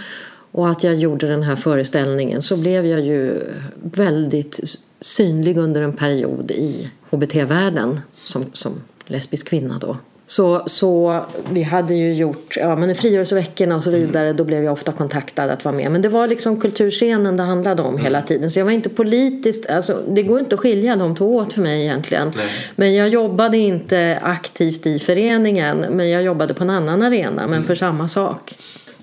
och att jag gjorde den här föreställningen så blev jag ju väldigt synlig under en period i hbt-världen som, som lesbisk kvinna då. Så, så vi hade ju gjort, ja men i frigörelseveckorna och så mm. vidare, då blev jag ofta kontaktad att vara med. Men det var liksom kulturscenen det handlade om hela mm. tiden. Så jag var inte politiskt, alltså det går inte att skilja de två åt för mig egentligen. Nej. Men jag jobbade inte aktivt i föreningen, men jag jobbade på en annan arena, men mm. för samma sak.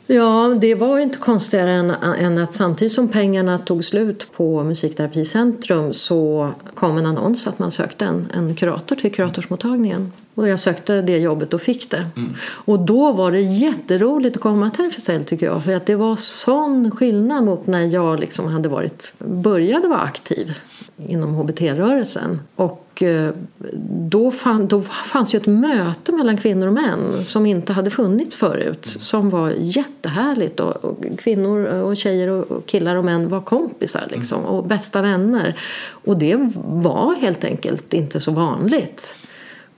Ja, det var inte konstigare än, än, att samtidigt som pengarna tog slut på Musikterapicentrum så kom en annons att man sökte en, en kurator till kuratorsmottagningen. Och jag sökte det jobbet och fick det. Mm. Och då var det jätteroligt att komma till RFSL tycker jag. För att det var sån skillnad mot när jag liksom hade varit, började vara aktiv inom HBT-rörelsen. Och eh, då, fann, då fanns ju ett möte mellan kvinnor och män som inte hade funnits förut. Som var jättehärligt. Och, och kvinnor och tjejer och killar och män var kompisar liksom, och bästa vänner. Och det var helt enkelt inte så vanligt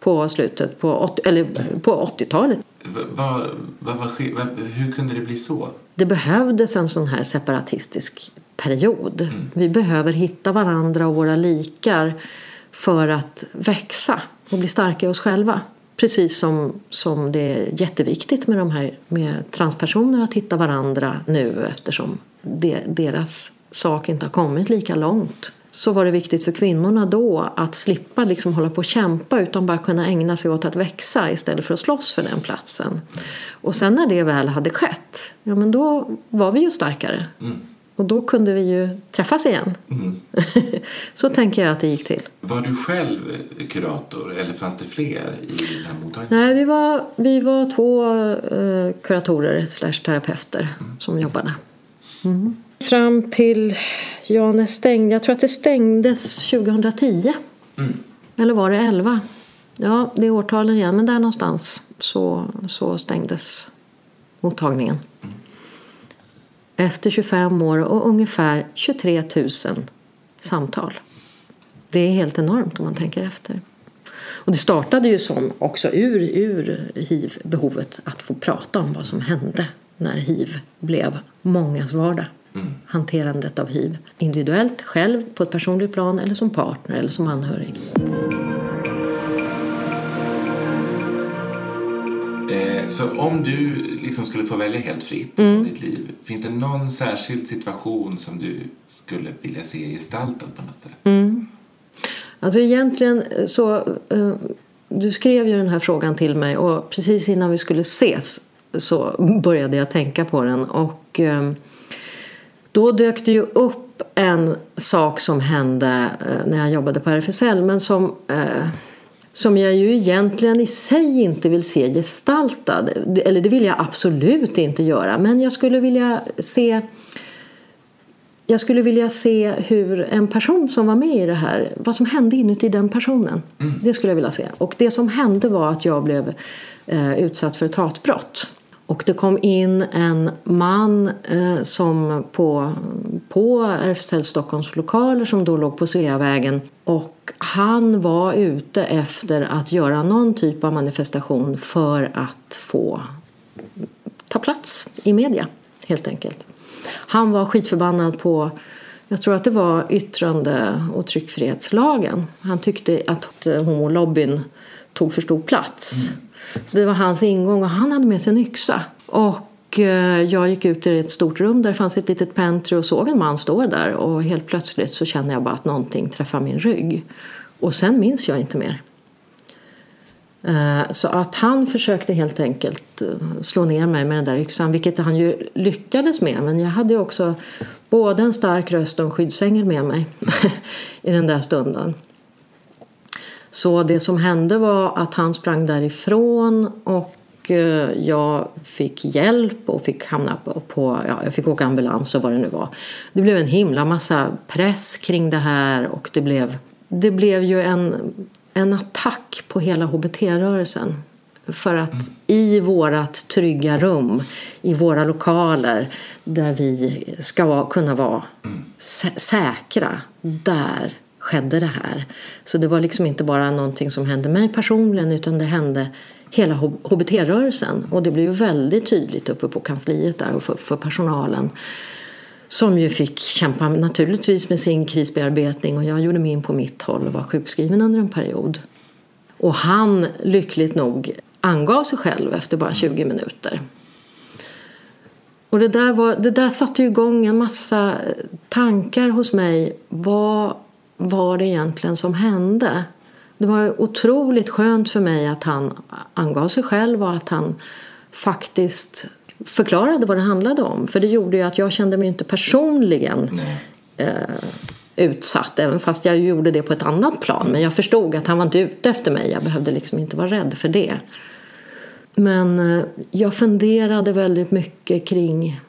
på slutet på 80, eller på 80-talet. Va, va, va, hur kunde det bli så? Det behövdes en sån här separatistisk period. Mm. Vi behöver hitta varandra och våra likar för att växa och bli starka i oss själva. Precis som, som det är jätteviktigt med, de här, med transpersoner att hitta varandra nu eftersom det, deras sak inte har kommit lika långt så var det viktigt för kvinnorna då att slippa liksom hålla på och kämpa utan bara kunna ägna sig åt att växa istället för att slåss för den platsen. Och sen när det väl hade skett, ja men då var vi ju starkare. Mm. Och då kunde vi ju träffas igen. Mm. så tänker jag att det gick till. Var du själv kurator eller fanns det fler i den här mottagningen? Nej, vi var, vi var två uh, kuratorer slash terapeuter mm. som jobbade. Mm. Fram till, ja när stängde, jag tror att det stängdes 2010. Mm. Eller var det 11? Ja, det är årtalen igen, men där någonstans så, så stängdes mottagningen. Mm. Efter 25 år och ungefär 23 000 samtal. Det är helt enormt om man tänker efter. Och det startade ju som också ur, ur hiv-behovet att få prata om vad som hände när hiv blev mångas vardag. Mm. Hanterandet av hiv. Individuellt, själv, på ett personligt plan eller som partner eller som anhörig. Eh, så om du liksom skulle få välja helt fritt mm. ditt liv, finns det någon särskild situation som du skulle vilja se gestaltad på något sätt? Mm. Alltså egentligen så, uh, du skrev ju den här frågan till mig och precis innan vi skulle ses så började jag tänka på den och då dök det ju upp en sak som hände uh, när jag jobbade på RFSL men som som jag ju egentligen i sig inte vill se gestaltad. Eller det vill jag absolut inte göra. Men jag skulle vilja se jag skulle vilja se hur en person som var med i det här, vad som hände inuti den personen. Mm. Det skulle jag vilja se. Och det som hände var att jag blev eh, utsatt för ett hatbrott. Och det kom in en man eh, som på, på RFSL Stockholms lokaler som då låg på Sveavägen. Och han var ute efter att göra någon typ av manifestation för att få ta plats i media, helt enkelt. Han var skitförbannad på jag tror att det var yttrande och tryckfrihetslagen. Han tyckte att eh, homolobbyn tog för stor plats. Mm. Så det var hans ingång och han hade med sig en yxa. Och eh, jag gick ut i ett stort rum där det fanns ett litet pentry och såg en man stå där och helt plötsligt så kände jag bara att någonting träffade min rygg. Och sen minns jag inte mer. Eh, så att han försökte helt enkelt eh, slå ner mig med den där yxan, vilket han ju lyckades med. Men jag hade också både en stark röst och en skyddsängel med mig i den där stunden. Så det som hände var att han sprang därifrån och eh, jag fick hjälp och fick hamna på, ja, jag fick åka ambulans och vad det nu var. Det blev en himla massa press kring det här och det blev, det blev ju en, en attack på hela hbt-rörelsen. För att mm. i vårat trygga rum, i våra lokaler där vi ska kunna vara mm. sä säkra, där skedde det här. Så det var liksom inte bara någonting som hände mig personligen utan det hände hela hbt-rörelsen. Och det blev väldigt tydligt uppe på kansliet där och för, för personalen som ju fick kämpa naturligtvis med sin krisbearbetning och jag gjorde min på mitt håll och var sjukskriven under en period. Och han, lyckligt nog, angav sig själv efter bara 20 minuter. Och det där, var, det där satte igång en massa tankar hos mig. Vad var det egentligen som hände? Det var otroligt skönt för mig att han angav sig själv och att han faktiskt förklarade vad det handlade om. För det gjorde ju att jag kände mig inte personligen eh, utsatt. Även fast jag gjorde det på ett annat plan. Men jag förstod att han var inte ute efter mig. Jag behövde liksom inte vara rädd för det. Men eh, jag funderade väldigt mycket kring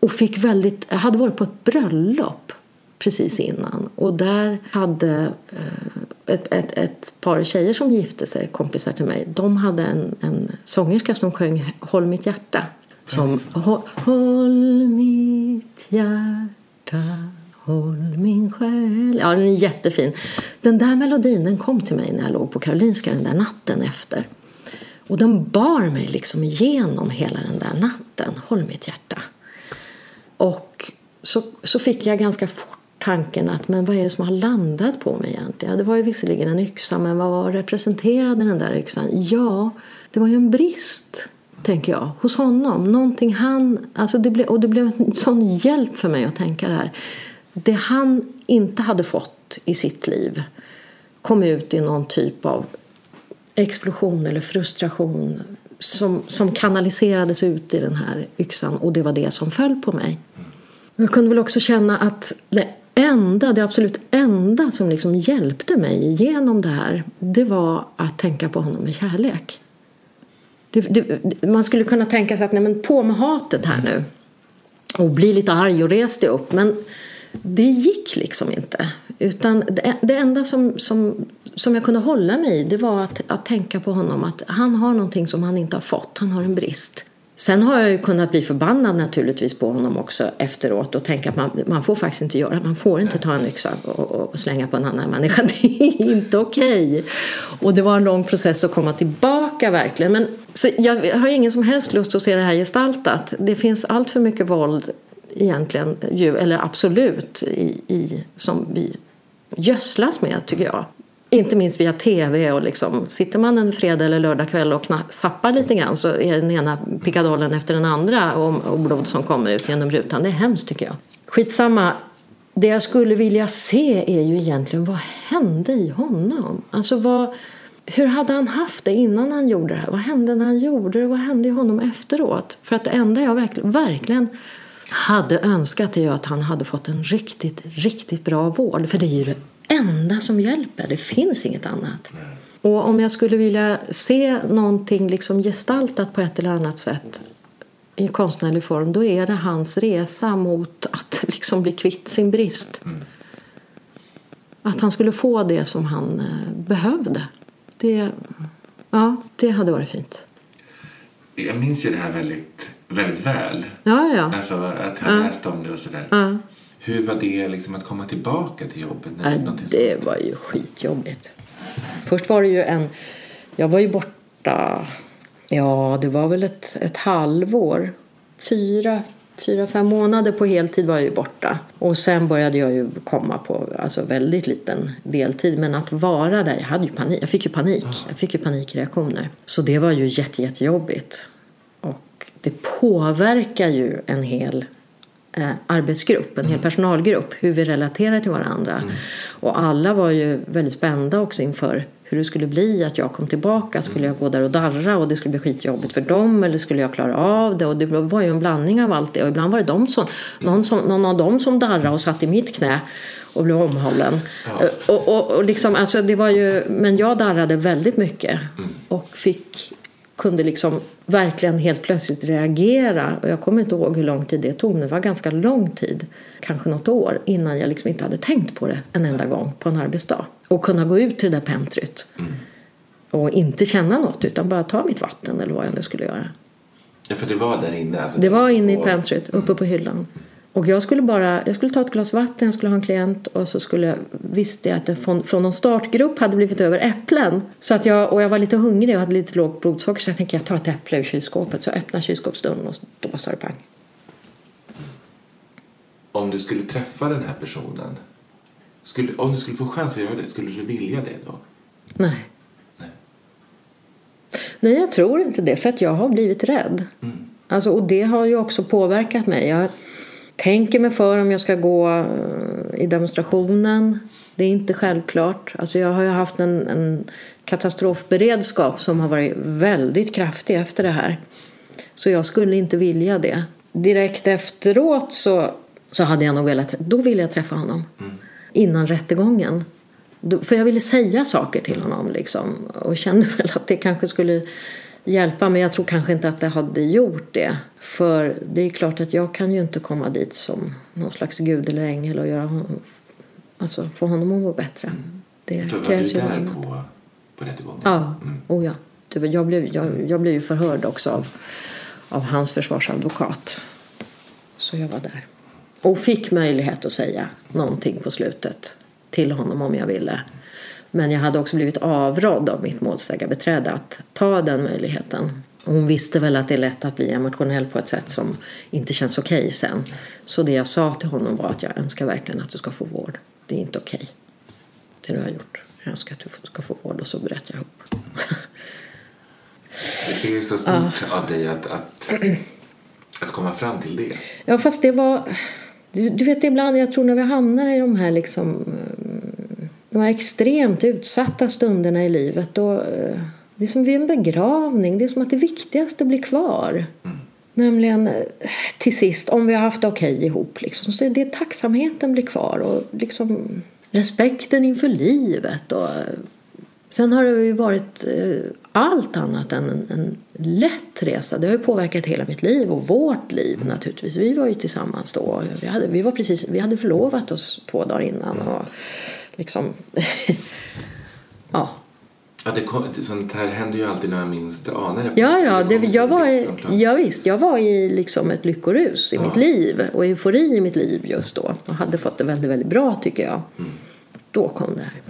och fick väldigt, jag hade varit på ett bröllop precis innan. Och där hade eh, ett, ett, ett, par tjejer som gifte sig, kompisar till mig, de hade en, en sångerska som sjöng Håll mitt hjärta. Som Håll mitt hjärta, håll min själ. Ja, den är jättefin. Den där melodin den kom till mig när jag låg på Karolinska den där natten efter. Och den bar mig liksom igenom hela den där natten. Håll mitt hjärta. Och så, så fick jag ganska fort tanken att men vad är det som har landat på mig egentligen? Det var ju visserligen en yxa, men vad var representerade den där yxan? Ja, det var ju en brist, tänker jag, hos honom. Någonting han, alltså det blev, och det blev en sån hjälp för mig att tänka det här. Det han inte hade fått i sitt liv kom ut i någon typ av explosion eller frustration som, som kanaliserades ut i den här yxan och det var det som föll på mig. Jag kunde väl också känna att det enda, det absolut enda som liksom hjälpte mig genom det här det var att tänka på honom med kärlek. Det, det, man skulle kunna tänka sig att nej men på med hatet här nu och bli lite arg och res dig upp. Men det gick liksom inte. Utan det, det enda som, som, som jag kunde hålla mig i det var att, att tänka på honom. Att han har någonting som han inte har fått. Han har en brist. Sen har jag ju kunnat bli förbannad naturligtvis på honom också efteråt och tänka att man, man får faktiskt inte göra Man får inte ta en yxa och, och slänga på en annan människa. Det är inte okej. Okay. Och det var en lång process att komma tillbaka verkligen. Men så jag har ingen som helst lust att se det här gestaltat. Det finns allt för mycket våld egentligen, eller absolut, i, i, som vi gödslas med tycker jag. Inte minst via tv. Och liksom, sitter man en fredag eller lördagkväll och zappar lite grann så är den ena pickadollen efter den andra och, och blod som kommer ut genom rutan. Det är hemskt tycker jag. Skitsamma. Det jag skulle vilja se är ju egentligen vad hände i honom? Alltså vad, hur hade han haft det innan han gjorde det här? Vad hände när han gjorde det? Vad hände i honom efteråt? För att det enda jag verkligen, verkligen hade önskat är ju att han hade fått en riktigt, riktigt bra vård. För det är ju det enda som hjälper. Det finns inget annat. Och om jag skulle vilja se någonting liksom gestaltat på ett eller annat sätt i konstnärlig form då är det hans resa mot att liksom bli kvitt sin brist. Mm. Att han skulle få det som han eh, behövde. Det, ja, det hade varit fint. Jag minns ju det här väldigt, väldigt väl. Ja, ja. Alltså att jag ja. läste om det och sådär. Ja. Hur var det liksom att komma tillbaka till jobbet? När ja, det sånt? var ju skitjobbigt. Först var det ju en... Jag var ju borta... Ja, det var väl ett, ett halvår. Fyra, fyra, fem månader på heltid var jag ju borta. Och sen började jag ju komma på alltså väldigt liten deltid. Men att vara där, jag hade ju panik. Jag fick ju panik. Jag fick ju panikreaktioner. Så det var ju jätte, jättejobbigt. Och det påverkar ju en hel eh, arbetsgrupp, en hel personalgrupp, hur vi relaterar till varandra. Och alla var ju väldigt spända också inför hur det skulle bli att jag kom tillbaka. Skulle jag gå där och darra och det skulle bli skitjobbigt för dem eller skulle jag klara av det? Och det var ju en blandning av allt det. Och ibland var det de som, någon, som, någon av dem som darrade och satt i mitt knä och blev omhållen. Ja. Och, och, och liksom, alltså det var ju, men jag darrade väldigt mycket och fick, kunde liksom verkligen helt plötsligt reagera. Och jag kommer inte ihåg hur lång tid det tog, men det var ganska lång tid, kanske något år, innan jag liksom inte hade tänkt på det en enda gång på en arbetsdag. Och kunna gå ut till det där pentryt och inte känna något utan bara ta mitt vatten eller vad jag nu skulle göra. Ja, för det var där inne. Alltså, Det var inne i pentryt, uppe på hyllan. Och jag skulle bara, jag skulle ta ett glas vatten, jag skulle ha en klient och så skulle jag, visste jag att det från, från någon startgrupp hade blivit över äpplen. Så att jag, och jag var lite hungrig och hade lite lågt blodsocker så jag tänkte jag tar ett äpple ur kylskåpet. Så jag öppnade kylskåpsdörren och då sa det pang. Om du skulle träffa den här personen, skulle, om du skulle få chans att göra det, skulle du vilja det då? Nej. Nej. Nej, jag tror inte det för att jag har blivit rädd. Alltså, och det har ju också påverkat mig. Jag tänker mig för om jag ska gå eh, i demonstrationen. Det är inte självklart. Alltså, jag har ju haft en, en katastrofberedskap som har varit väldigt kraftig efter det här. Så jag skulle inte vilja det. Direkt efteråt så, så hade jag nog velat, då ville jag träffa honom. Innan rättegången. För jag ville säga saker till honom liksom. Och kände väl att det kanske skulle hjälpa. Men jag tror kanske inte att det hade gjort det. För det är klart att jag kan ju inte komma dit som någon slags gud eller ängel och göra honom, alltså få honom att må bättre. Det För var du krävs där annat. på, på rättegången? Ja, oh ja. Jag blev, jag, jag blev ju förhörd också av, av hans försvarsadvokat. Så jag var där. Och fick möjlighet att säga någonting på slutet till honom om jag ville. Men jag hade också blivit avrådd av mitt målsägarbiträde att ta den möjligheten. Hon visste väl att det är lätt att bli emotionell på ett sätt som inte känns okej sen. Så det jag sa till honom var att jag önskar verkligen att du ska få vård. Det är inte okej. Det du har gjort. Jag önskar att du ska få vård och så bröt jag ihop. Det är ju så stort av dig att, att, att komma fram till det. Ja, fast det var... Du, du vet, ibland, jag tror när vi hamnar i de här liksom... De här extremt utsatta stunderna i livet då... eh, Det är som vid en begravning. Det är som att det viktigaste blir kvar. Nämligen eh, till sist, om vi har haft det okej ihop. Liksom, så är det tacksamheten blir kvar och liksom respekten inför livet. Och, eh, Sen har det ju varit allt annat än en, en lätt resa. Det har påverkat hela mitt liv och vårt liv naturligtvis. Vi var ju tillsammans då. Vi hade, vi var precis, vi hade förlovat oss två dagar innan. Och liksom, ja. Ja, det kom, det, sånt här händer ju alltid när man minst anar det. Ja, ja, det, som jag, var i, ja, visst, jag var i liksom ett lyckorus i mitt liv och eufori i mitt liv just då. Och hade fått det väldigt, väldigt bra tycker jag. Då kom det här.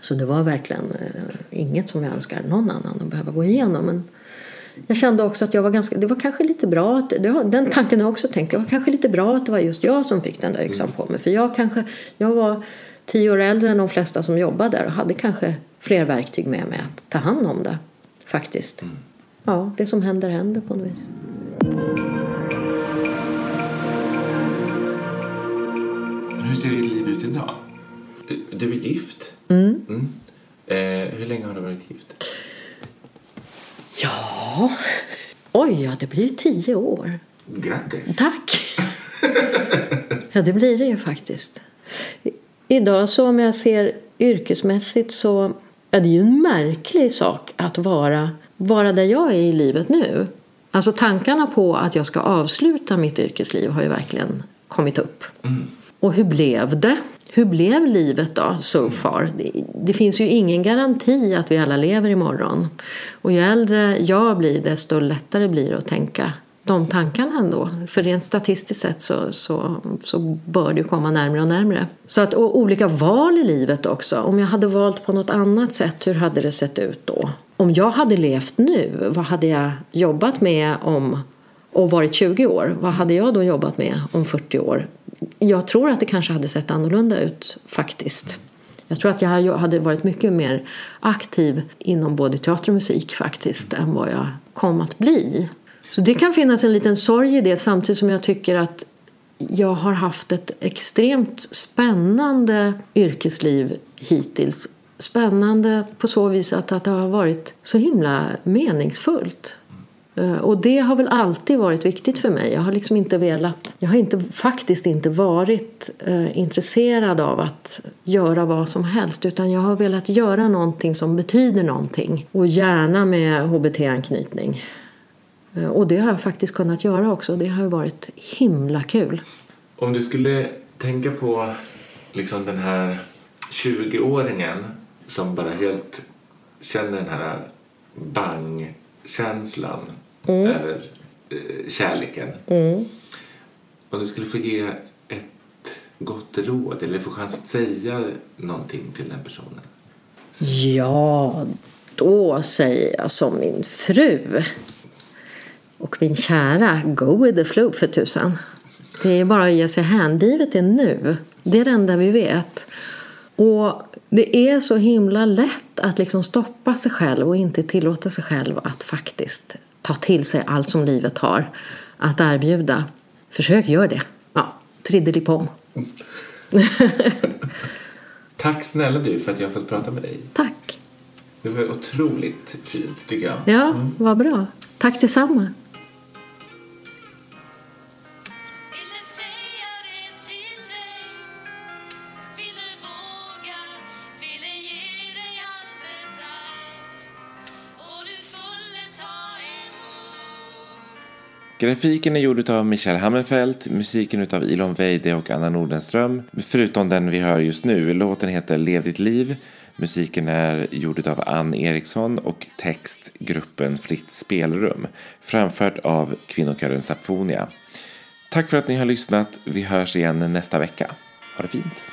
Så det var verkligen eh, inget som jag önskar någon annan att behöva gå igenom. Men jag kände också att jag var ganska, det var kanske lite bra, att, det har, den tanken har jag också tänkt, det var kanske lite bra att det var just jag som fick den där yxan på mig. För jag kanske, jag var tio år äldre än de flesta som jobbade där och hade kanske fler verktyg med mig att ta hand om det. Faktiskt. Ja, det som händer händer på något vis. Hur ser ditt liv ut idag? Du är gift? Mm. Eh, hur länge har du varit gift? Ja, oj ja, det blir ju tio år. Grattis! Tack! ja, det blir det ju faktiskt. Idag så om jag ser yrkesmässigt så är det ju en märklig sak att vara, vara där jag är i livet nu. Alltså tankarna på att jag ska avsluta mitt yrkesliv har ju verkligen kommit upp. Och hur blev det? Hur blev livet då, so far? Det, det finns ju ingen garanti att vi alla lever imorgon. Och ju äldre jag blir, desto lättare blir det att tänka de tankarna ändå. För rent statistiskt sett så, så, så bör det ju komma närmare och närmre. Så att, och olika val i livet också. Om jag hade valt på något annat sätt, hur hade det sett ut då? Om jag hade levt nu, vad hade jag jobbat med om och varit 20 år, vad hade jag då jobbat med om 40 år? Jag tror att det kanske hade sett annorlunda ut faktiskt. Jag tror att jag hade varit mycket mer aktiv inom både teater och musik faktiskt än vad jag kom att bli. Så det kan finnas en liten sorg i det samtidigt som jag tycker att jag har haft ett extremt spännande yrkesliv hittills. Spännande på så vis att, att det har varit så himla meningsfullt. Eh, och det har väl alltid varit viktigt för mig. Jag har liksom inte velat, jag har inte, faktiskt inte varit eh, intresserad av att göra vad som helst utan jag har velat göra någonting som betyder någonting och gärna med HBT-anknytning. Eh, och det har jag faktiskt kunnat göra också. Det har varit himla kul. Om du skulle tänka på liksom den här 20-åringen som bara helt känner den här bang-känslan mm. över eh, kärleken. Mm. Om du skulle få ge ett gott råd eller få chans att säga någonting till den personen? Ja, då säger jag som min fru och min kära, go with the flow för tusan. Det är bara att ge sig hängivet det nu. Det är det enda vi vet. Och det är så himla lätt att liksom stoppa sig själv och inte tillåta sig själv att faktiskt ta till sig allt som livet har att erbjuda. Försök gör det. Ja, triddelipom. Tack snälla du för att jag har fått prata med dig. Tack. Det var otroligt fint tycker jag. Ja, mm. vad bra. Tack detsamma. Grafiken är gjord av Michel Hammerfeldt, musiken av Ilon Weide och Anna Nordenström, förutom den vi hör just nu. Låten heter Lev ditt liv, musiken är gjord av Ann Eriksson och text gruppen Fritt spelrum, framfört av kvinnokören Safonia. Tack för att ni har lyssnat. Vi hörs igen nästa vecka. Ha det fint!